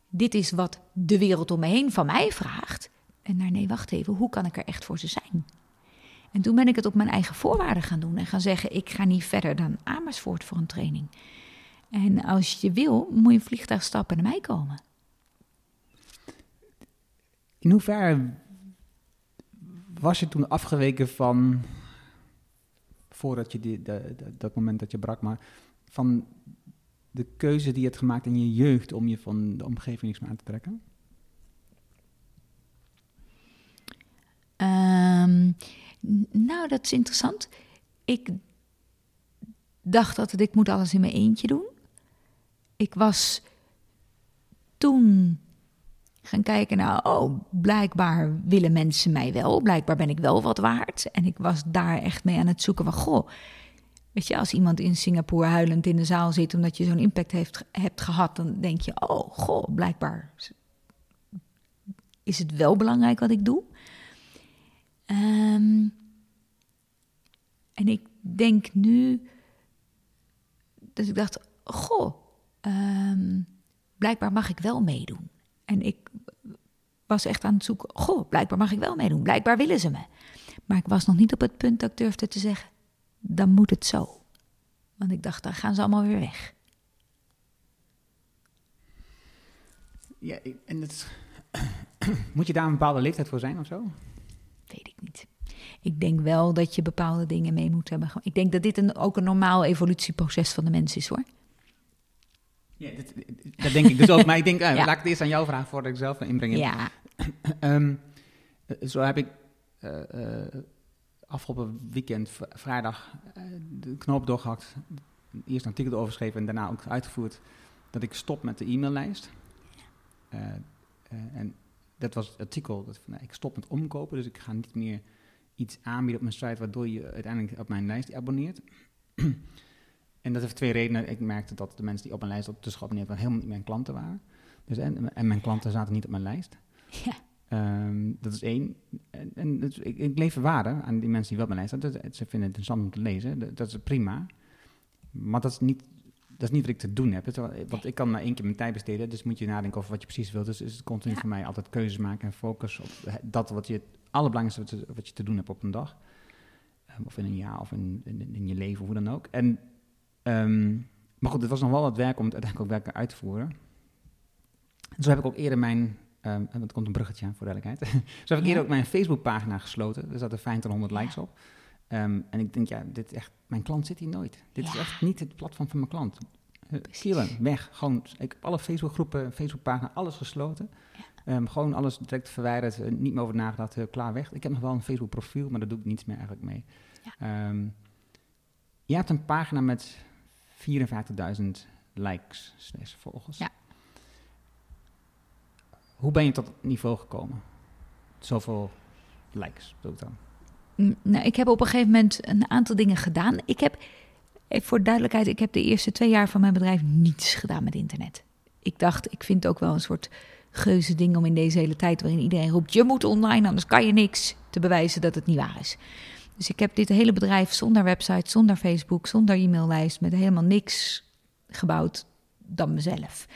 dit is wat de wereld om me heen van mij vraagt. En naar, nee, wacht even, hoe kan ik er echt voor ze zijn? En toen ben ik het op mijn eigen voorwaarden gaan doen en gaan zeggen, ik ga niet verder dan Amersfoort voor een training. En als je wil, moet je een vliegtuig stappen en naar mij komen. In hoeverre was je toen afgeweken van, voordat je die, dat moment dat je brak, maar van de keuze die je hebt gemaakt in je jeugd om je van de omgeving niks meer aan te trekken? Um, nou, dat is interessant. Ik dacht dat ik moet alles in mijn eentje doen ik was toen gaan kijken naar, oh, blijkbaar willen mensen mij wel, blijkbaar ben ik wel wat waard. En ik was daar echt mee aan het zoeken van, goh, weet je, als iemand in Singapore huilend in de zaal zit omdat je zo'n impact heeft, hebt gehad, dan denk je, oh, goh, blijkbaar is het wel belangrijk wat ik doe. Um, en ik denk nu, dat ik dacht, goh, Ehm, blijkbaar mag ik wel meedoen. En ik was echt aan het zoeken, goh, blijkbaar mag ik wel meedoen. Blijkbaar willen ze me. Maar ik was nog niet op het punt dat ik durfde te zeggen, dan moet het zo. Want ik dacht, dan gaan ze allemaal weer weg. Ja, en het, <clears throat> moet je daar een bepaalde leeftijd voor zijn of zo? Weet ik niet. Ik denk wel dat je bepaalde dingen mee moet hebben. Ik denk dat dit een, ook een normaal evolutieproces van de mens is hoor. Ja, dat, dat, denk ik dus ook. Maar ik denk, <laughs> uh, laat ik het eerst aan jou vragen voordat ik zelf inbreng. Ja. um, <clears throat> zo heb ik uh, afgelopen weekend, vrijdag, de knoop doorgehakt. Eerst een artikel erover geschreven en daarna ook uitgevoerd. Dat ik stop met de e-maillijst. en dat was het artikel. Dat, nou, ik stop met omkopen, dus ik ga niet meer iets aanbieden op mijn site waardoor je uiteindelijk op mijn lijst abonneert. <clears throat> En dat heeft twee redenen. Ik merkte dat de mensen die op mijn lijst op de schap neer waren helemaal niet mijn klanten waren. Dus en, en mijn klanten zaten niet op mijn lijst. Ja. Ehm, dat is één. En, en ik, ik lever waarde aan die mensen die wel op mijn lijst staan. ze vinden het interessant om te lezen. Dat, dat, is prima. Maar dat is niet, dat is niet wat ik te doen heb. want ik kan maar één keer mijn tijd besteden. Dus moet je nadenken over wat je precies wilt. Dus is het continu voor mij altijd keuzes maken en focus op dat wat je het allerbelangrijkste wat je te doen hebt op een dag. Ehm, of in een jaar of in, in, in je leven hoe dan ook. En Ehm, maar goed, het was nog wel wat werk om het uiteindelijk ook werken uit te voeren. En zo heb ik ook eerder mijn Um, komt een bruggetje aan, voor duidelijkheid. <laughs> Zo heb ik eerder ook mijn Facebookpagina gesloten. Er zaten 500 likes op. Um, en ik denk, ja, dit is echt, mijn klant zit hier nooit. Dit is echt niet het platform van mijn klant. Uh, weg. Gewoon, ik heb alle Facebookgroepen, Facebookpagina, alles gesloten. Ja. Um, gewoon alles direct verwijderd, uh, niet meer over nagedacht, uh, klaar weg. Ik heb nog wel een Facebook profiel, maar daar doe ik niets meer eigenlijk mee. Ja. Je hebt een pagina met 54.000 likes, volgers. Ja. Hoe ben je tot het niveau gekomen? Zoveel likes, doe ik dan. Nou, ik heb op een gegeven moment een aantal dingen gedaan. Ik heb, voor duidelijkheid, ik heb de eerste twee jaar van mijn bedrijf niets gedaan met internet. Ik dacht, ik vind het ook wel een soort geuze ding om in deze hele tijd waarin iedereen roept: je moet online, anders kan je niks, te bewijzen dat het niet waar is. Dus ik heb dit hele bedrijf zonder website, zonder Facebook, zonder e-maillijst, met helemaal niks gebouwd dan mezelf.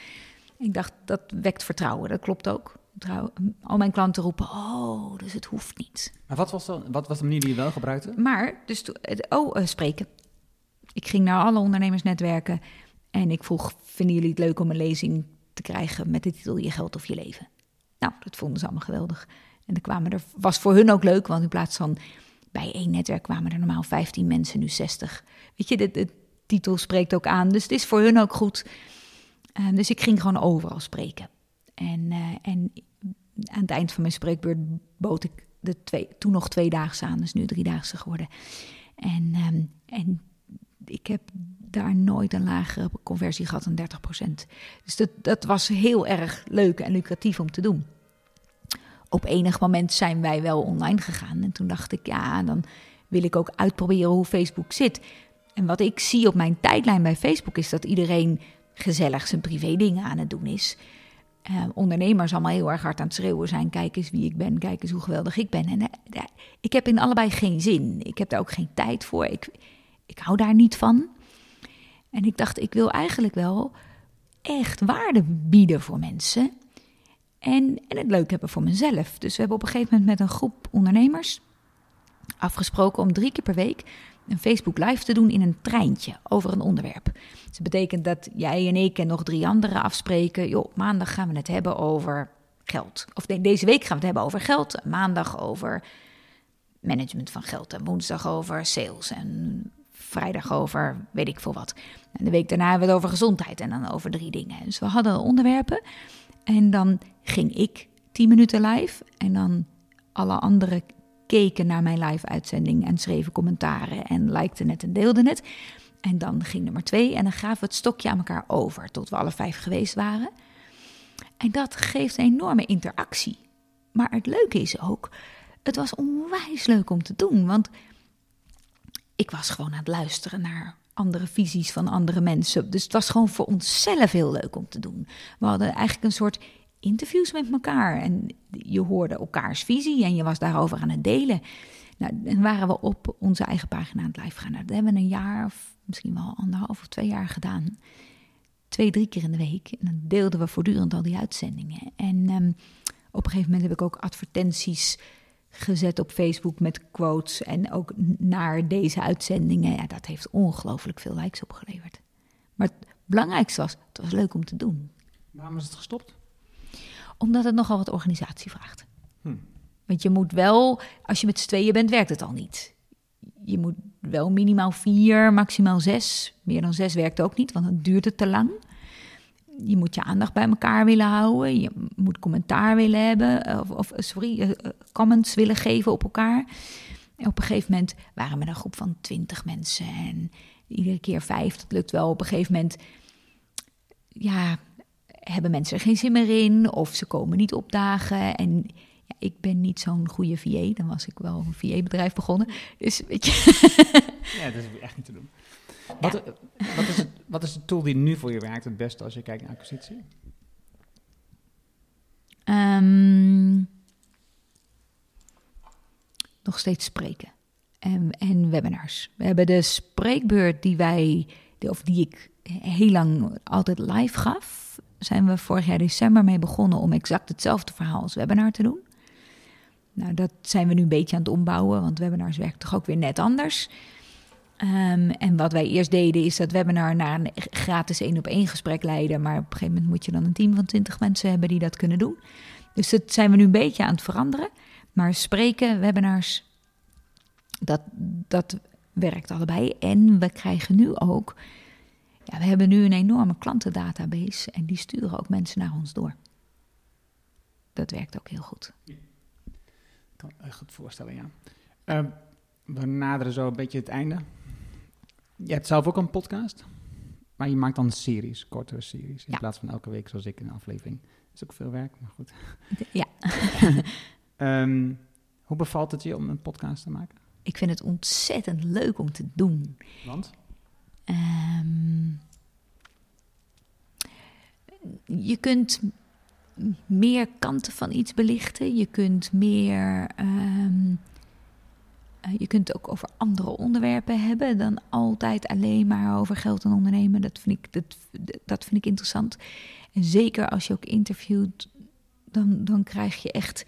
Ik dacht, dat wekt vertrouwen. Dat klopt ook. Trouw, al mijn klanten roepen, oh, dus het hoeft niet. Maar wat was, dan, wat was de manier die je wel gebruikte? Maar, dus, oh, uh, spreken. Ik ging naar alle ondernemersnetwerken en ik vroeg, vinden jullie het leuk om een lezing te krijgen met de titel Je geld of je leven? Nou, dat vonden ze allemaal geweldig. En er kwamen er, was voor hun ook leuk, want in plaats van bij één netwerk kwamen er normaal 15 mensen, nu 60. Weet je, de, titel spreekt ook aan, dus het is voor hun ook goed. Uh, dus ik ging gewoon overal spreken. En, uh, en aan het eind van mijn spreekbeurt bood ik de twee, toen nog tweedaagse aan, dus nu driedaagse geworden. En, um, en ik heb daar nooit een lagere conversie gehad dan 30%. Dus dat, dat was heel erg leuk en lucratief om te doen. Op enig moment zijn wij wel online gegaan. En toen dacht ik, ja, dan wil ik ook uitproberen hoe Facebook zit. En wat ik zie op mijn tijdlijn bij Facebook is dat iedereen gezellig zijn privé dingen aan het doen is. Uh, ondernemers allemaal heel erg hard aan het schreeuwen zijn. Kijk eens wie ik ben, kijk eens hoe geweldig ik ben. En uh, ik heb in allebei geen zin. Ik heb daar ook geen tijd voor. Ik, ik hou daar niet van. En ik dacht, ik wil eigenlijk wel echt waarde bieden voor mensen. En, en het leuk hebben voor mezelf. Dus we hebben op een gegeven moment met een groep ondernemers afgesproken om drie keer per week een Facebook Live te doen in een treintje over een onderwerp. Dus dat betekent dat jij en ik en nog drie anderen afspreken. Joh, maandag gaan we het hebben over geld. Of deze week gaan we het hebben over geld. Maandag over management van geld. En woensdag over sales. En vrijdag over weet ik veel wat. En de week daarna hebben we het over gezondheid. En dan over drie dingen. Dus we hadden onderwerpen. En dan ging ik tien minuten live. En dan alle andere keken naar mijn live-uitzending en schreven commentaren en likten het en deelden het. En dan ging nummer twee en dan gaven we het stokje aan elkaar over tot we alle vijf geweest waren. En dat geeft een enorme interactie. Maar het leuke is ook, het was onwijs leuk om te doen, want ik was gewoon aan het luisteren naar andere visies van andere mensen. Dus het was gewoon voor onszelf heel leuk om te doen. We hadden eigenlijk een soort interviews met elkaar. En je hoorde elkaars visie en je was daarover aan het delen. Nou, en waren we op onze eigen pagina aan het live gaan. Nou, dat hebben we een jaar of misschien wel anderhalf of twee jaar gedaan. Twee, drie keer in de week. En dan deelden we voortdurend al die uitzendingen. En um, op een gegeven moment heb ik ook advertenties gezet op Facebook met quotes. En ook naar deze uitzendingen. Ja, dat heeft ongelooflijk veel likes opgeleverd. Maar het belangrijkste was, het was leuk om te doen. Waarom is het gestopt? Omdat het nogal wat organisatie vraagt. Hm. Want je moet wel, als je met z'n tweeën bent, werkt het al niet. Je moet wel minimaal vier, maximaal zes. Meer dan zes werkt ook niet, want dan duurt het te lang. Je moet je aandacht bij elkaar willen houden. Je moet commentaar willen hebben. Of, of sorry, uh, comments willen geven op elkaar. En op een gegeven moment waren we een groep van twintig mensen. En iedere keer vijf. Dat lukt wel. Op een gegeven moment ja, hebben mensen er geen zin meer in of ze komen niet opdagen. En ja, ik ben niet zo'n goede VA, dan was ik wel een VA-bedrijf begonnen. Dus weet je. ja, dat is echt niet te doen. Wat, wat, is het, wat is de tool die nu voor je werkt het beste als je kijkt naar acquisitie? Um, nog steeds spreken. En, en webinars. We hebben de spreekbeurt die wij, of die ik heel lang altijd live gaf zijn we vorig jaar december mee begonnen om exact hetzelfde verhaal als webinar te doen. Nou, dat zijn we nu een beetje aan het ombouwen, want webinars werken toch ook weer net anders. Um, en wat wij eerst deden is dat webinar naar een gratis één op één gesprek leiden. Maar op een gegeven moment moet je dan een team van 20 mensen hebben die dat kunnen doen. Dus dat zijn we nu een beetje aan het veranderen. Maar spreken, webinars, dat, dat werkt allebei. En we krijgen nu ook, ja, we hebben nu een enorme klantendatabase en die sturen ook mensen naar ons door. Dat werkt ook heel goed. Ik kan me goed voorstellen, ja. Uh, we naderen zo een beetje het einde. Je hebt zelf ook een podcast, maar je maakt dan series, kortere series, in Ja. plaats van elke week zoals ik een aflevering. Dat is ook veel werk, maar goed. Ja, <laughs> Ehm, hoe bevalt het je om een podcast te maken? ik vind het ontzettend leuk om te doen. Want? Ehm, je kunt meer kanten van iets belichten. Je kunt meer. ehm, eh, je kunt het ook over andere onderwerpen hebben dan altijd alleen maar over geld en ondernemen. Dat vind ik, dat, dat vind ik interessant. En zeker als je ook interviewt, dan, dan krijg je echt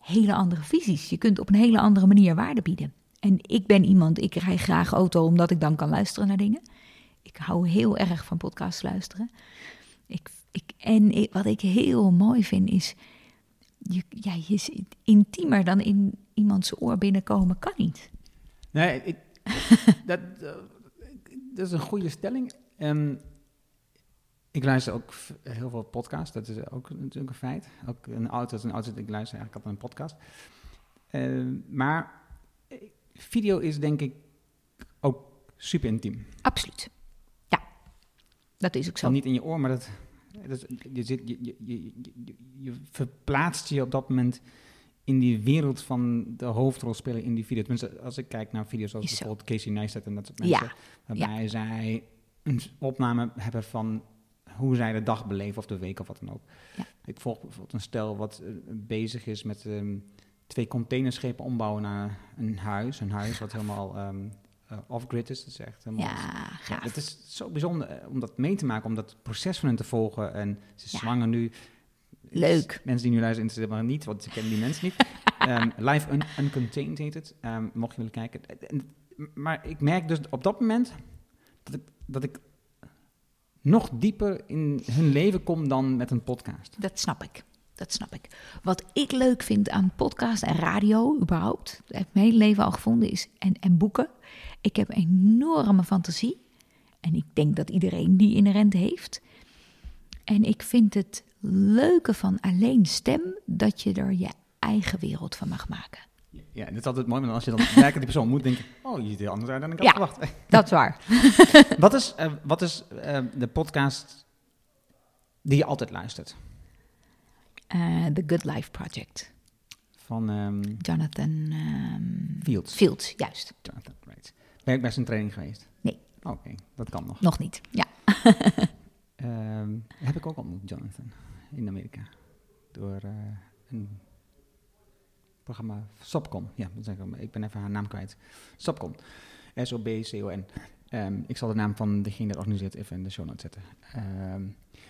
hele andere visies. Je kunt op een hele andere manier waarde bieden. En ik ben iemand, ik rij graag auto omdat ik dan kan luisteren naar dingen. Ik hou heel erg van podcasts luisteren. Ik, ik, en wat ik heel mooi vind is, je, ja, je zit intiemer dan in iemands oor binnenkomen kan niet. Nee, ik, <laughs> dat, eh, dat is een goede stelling. Ehm, ik luister ook heel veel podcasts, dat is ook natuurlijk een feit. Ook een auto is een auto, ik luister eigenlijk altijd een podcast. Ehm, maar eh, video is denk ik ook super intiem. Absoluut. Ja, dat is ook zo. Niet in je oor, maar dat, dat je, zit, je, je, je, je, je verplaatst je op dat moment in die wereld van de hoofdrolspeler in die video. Tenminste, als ik kijk naar video's zoals bijvoorbeeld Casey Neistat en dat soort Ja, mensen. Waarbij zij een opname hebben van hoe zij de dag beleven of de week of wat dan ook. Ja. Ik volg bijvoorbeeld een stel wat eh, bezig is met ehm, twee containerschepen ombouwen naar een huis. Een huis wat helemaal ehm, eh, off-grid is. Dat is echt helemaal Ja, ja, gaaf. het is zo bijzonder eh, om dat mee te maken, om dat proces van hen te volgen. En ze is Ja. zwanger nu. Leuk. Mensen die nu luisteren, interesseert me niet, want ze kennen die mensen niet. <laughs> Ehm, Live un Uncontained heet het, ehm, mocht je willen kijken. En- maar ik merk dus op dat moment dat ik, dat ik nog dieper in hun leven kom dan met een podcast. Dat snap ik. Dat snap ik. Wat ik leuk vind aan podcast en radio, überhaupt, dat heb ik mijn hele leven al gevonden, is en, en boeken. Ik heb enorme fantasie. En ik denk dat iedereen die inherent heeft. En ik vind het leuke van alleen stem dat je er je eigen wereld van mag maken. Ja, en het is altijd mooi, want als je dan <laughs> werkelijk die persoon moet, denk je, oh, je ziet er anders uit dan ik had Ja. verwacht. <laughs> Dat is waar. <laughs> wat is, eh, wat is eh, de podcast die je altijd luistert? Eh, The Good Life Project. Van ehm, Jonathan ehm, Fields. Fields, juist. Jonathan, right. Ben ik bij zijn training geweest? Nee. Oké, dat kan nog. Nog niet. Ja. Ehm, heb ik ook ontmoet, Jonathan, in Amerika. Door eh, een programma, Sopcon. Ja, dat zeg ik, ik ben even haar naam kwijt. Sopcon. S-O-B-C-O-N. Ehm, ik zal de naam van degene die het organiseert even in de show notes zetten. Ehm,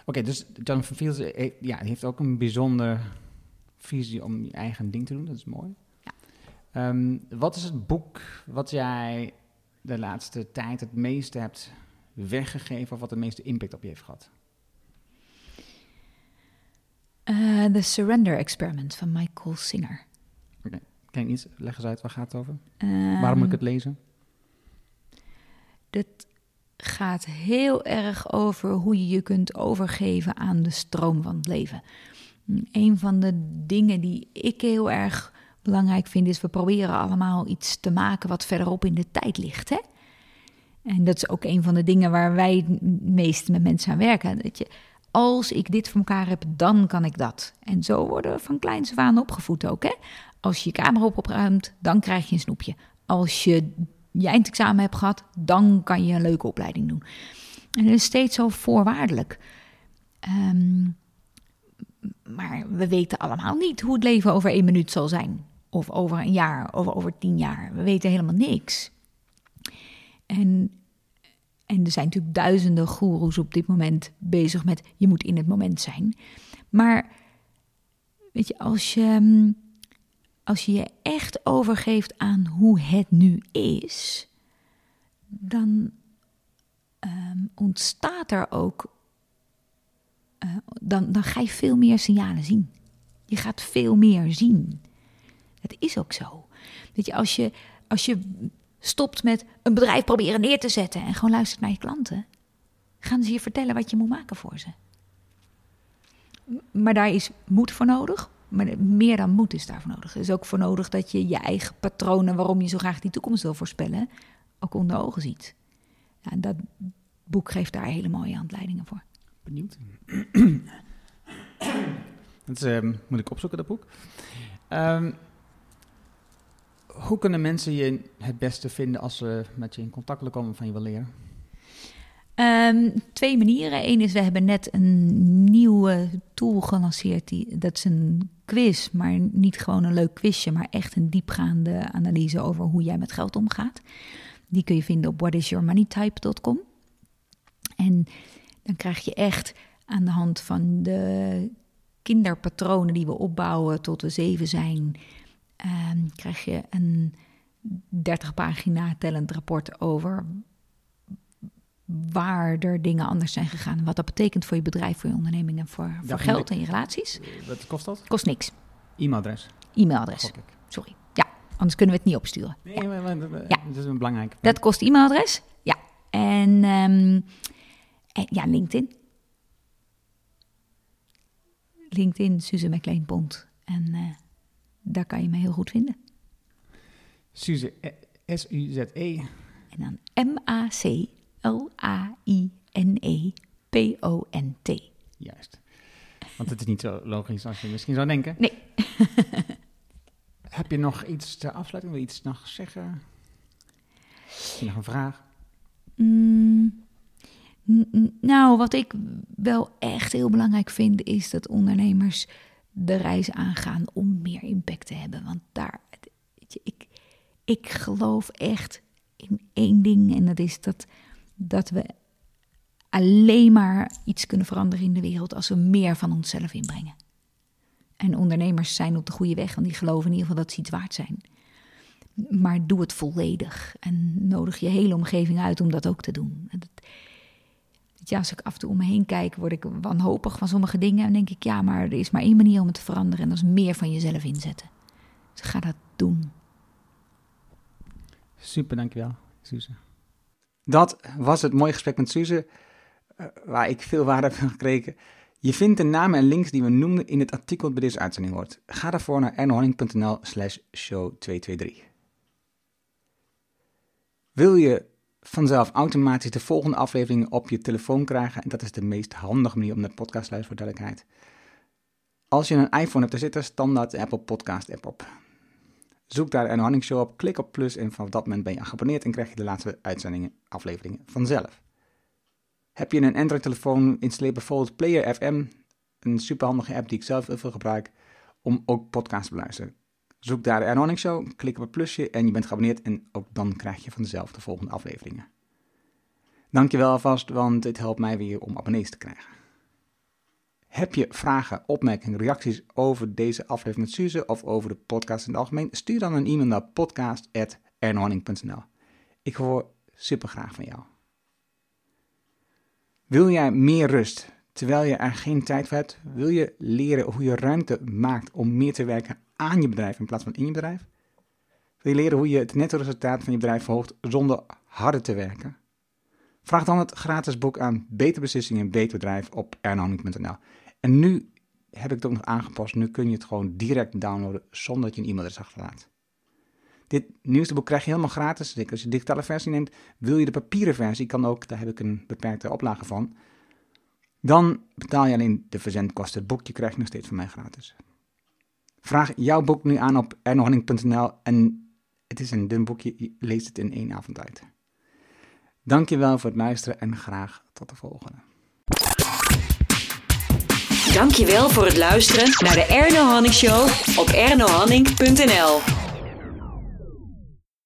Oké, dus Jonathan Fields eh, heeft, ja, heeft ook een bijzonder visie om je eigen ding te doen. Dat is mooi. Ja. Ehm, wat is het boek wat jij de laatste tijd het meeste hebt weggegeven of wat de meeste impact op je heeft gehad? Eh, The Surrender Experiment van Michael Singer. Ken je iets? Leg eens uit, waar gaat het over? Ehm, Waarom moet ik het lezen? Dit gaat heel erg over hoe je je kunt overgeven aan de stroom van het leven. Een van de dingen die ik heel erg belangrijk vind is, we proberen allemaal iets te maken wat verderop in de tijd ligt. Hè? En dat is ook een van de dingen waar wij het meest met mensen aan werken. Dat je, als ik dit voor elkaar heb, dan kan ik dat. En zo worden van kleins af opgevoed ook. Hè? Als je je kamer op opruimt, dan krijg je een snoepje. Als je je eindexamen hebt gehad, dan kan je een leuke opleiding doen. En dat is steeds zo voorwaardelijk. Ehm, maar we weten allemaal niet hoe het leven over één minuut zal zijn. Of over een jaar, of over tien jaar. We weten helemaal niks. En, en er zijn natuurlijk duizenden goeroes op dit moment bezig met je moet in het moment zijn. Maar weet je, als je, ehm, als je je echt overgeeft aan hoe het nu is, dan ehm, ontstaat er ook, eh, dan, dan ga je veel meer signalen zien. Je gaat veel meer zien. Het is ook zo. Weet je, als je, als je stopt met een bedrijf proberen neer te zetten en gewoon luistert naar je klanten, gaan ze je vertellen wat je moet maken voor ze. Maar daar is moed voor nodig. Maar meer dan moed is daarvoor nodig. Er is ook voor nodig dat je je eigen patronen, waarom je zo graag die toekomst wil voorspellen, ook onder ogen ziet. Ja, en dat boek geeft daar hele mooie handleidingen voor. Benieuwd. <clears throat> dat ehm, moet ik opzoeken, dat boek. Ehm, hoe kunnen mensen je het beste vinden als ze met je in contact willen komen van je willen leren? Ehm, twee manieren. Eén is, we hebben net een nieuwe tool gelanceerd. Die, dat is een quiz, maar niet gewoon een leuk quizje, maar echt een diepgaande analyse over hoe jij met geld omgaat. Die kun je vinden op whatisyourmoneytype.com. En dan krijg je echt aan de hand van de kinderpatronen die we opbouwen tot we zeven zijn, ehm, krijg je een 30 pagina tellend rapport over waar er dingen anders zijn gegaan. Wat dat betekent voor je bedrijf, voor je onderneming en voor, voor geld en je relaties. Wat kost dat? Kost niks. E-mailadres. E-mailadres. Sorry. Ja, anders kunnen we het niet opsturen. Nee, ja. maar, maar, ja. dat is een belangrijk. Dat kost e-mailadres. Ja. En, um, en ja, LinkedIn. LinkedIn, Suze McLean Pont. En uh, daar kan je me heel goed vinden. Suze, S-U-Z-E. En dan M-A-C L-A-I-N-E-P-O-N-T. Juist. Want het is niet zo logisch als je misschien zou denken. Nee. <laughs> Heb je nog iets ter afsluiting? Wil je iets nog zeggen? Heb je nog een vraag? Mm, nou, wat ik wel echt heel belangrijk vind, is dat ondernemers de reis aangaan om meer impact te hebben. Want daar, je, ik, ik geloof echt in één ding en dat is dat dat we alleen maar iets kunnen veranderen in de wereld als we meer van onszelf inbrengen. En ondernemers zijn op de goede weg, want die geloven in ieder geval dat ze iets waard zijn. Maar doe het volledig en nodig je hele omgeving uit om dat ook te doen. Als ik af en toe om me heen kijk, word ik wanhopig van sommige dingen. En denk ik, ja, maar er is maar één manier om het te veranderen. En dat is meer van jezelf inzetten. Dus ga dat doen. Super, dankjewel, Suze. Dat was het mooie gesprek met Suze, uh, waar ik veel waarde heb gekregen. Je vindt de namen en links die we noemden in het artikel bij deze uitzending hoort. Ga daarvoor naar ernohanning.nl slash show 223. Wil je vanzelf automatisch de volgende afleveringen op je telefoon krijgen? En dat is de meest handige manier om de podcast te luisteren voor duidelijkheid. Als je een iPhone hebt, dan zit er standaard de Apple Podcast app op. Zoek daar een Hanning Show op, klik op plus en vanaf dat moment ben je geabonneerd en krijg je de laatste uitzendingen, afleveringen vanzelf. Heb je een Android-telefoon, installeer bijvoorbeeld Player FM, een superhandige app die ik zelf heel veel gebruik, om ook podcasts te beluisteren. Zoek daar de Hanning Show, klik op het plusje en je bent geabonneerd en ook dan krijg je vanzelf de volgende afleveringen. Dankjewel alvast, want dit helpt mij weer om abonnees te krijgen. Heb je vragen, opmerkingen, reacties over deze aflevering met Suze of over de podcast in het algemeen? Stuur dan een e-mail naar podcast.ernohanning.nl. Ik hoor super graag van jou. Wil jij meer rust terwijl je er geen tijd voor hebt? Wil je leren hoe je ruimte maakt om meer te werken aan je bedrijf in plaats van in je bedrijf? Wil je leren hoe je het netto resultaat van je bedrijf verhoogt zonder harder te werken? Vraag dan het gratis boek aan Beter Beslissingen en Beter Bedrijf op ernohanning.nl. En nu heb ik het ook nog aangepast. Nu kun je het gewoon direct downloaden zonder dat je een e-mailadres achterlaat. Dit nieuwste boek krijg je helemaal gratis. Als je de digitale versie neemt, wil je de papieren versie, kan ook, daar heb ik een beperkte oplage van. Dan betaal je alleen de verzendkosten. Het boekje krijg je nog steeds van mij gratis. Vraag jouw boek nu aan op ernohanning.nl en het is een dun boekje, je leest het in één avond uit. Dankjewel voor het luisteren en graag tot de volgende. Dankjewel voor het luisteren naar de Erno Hanning Show op ernohanning.nl.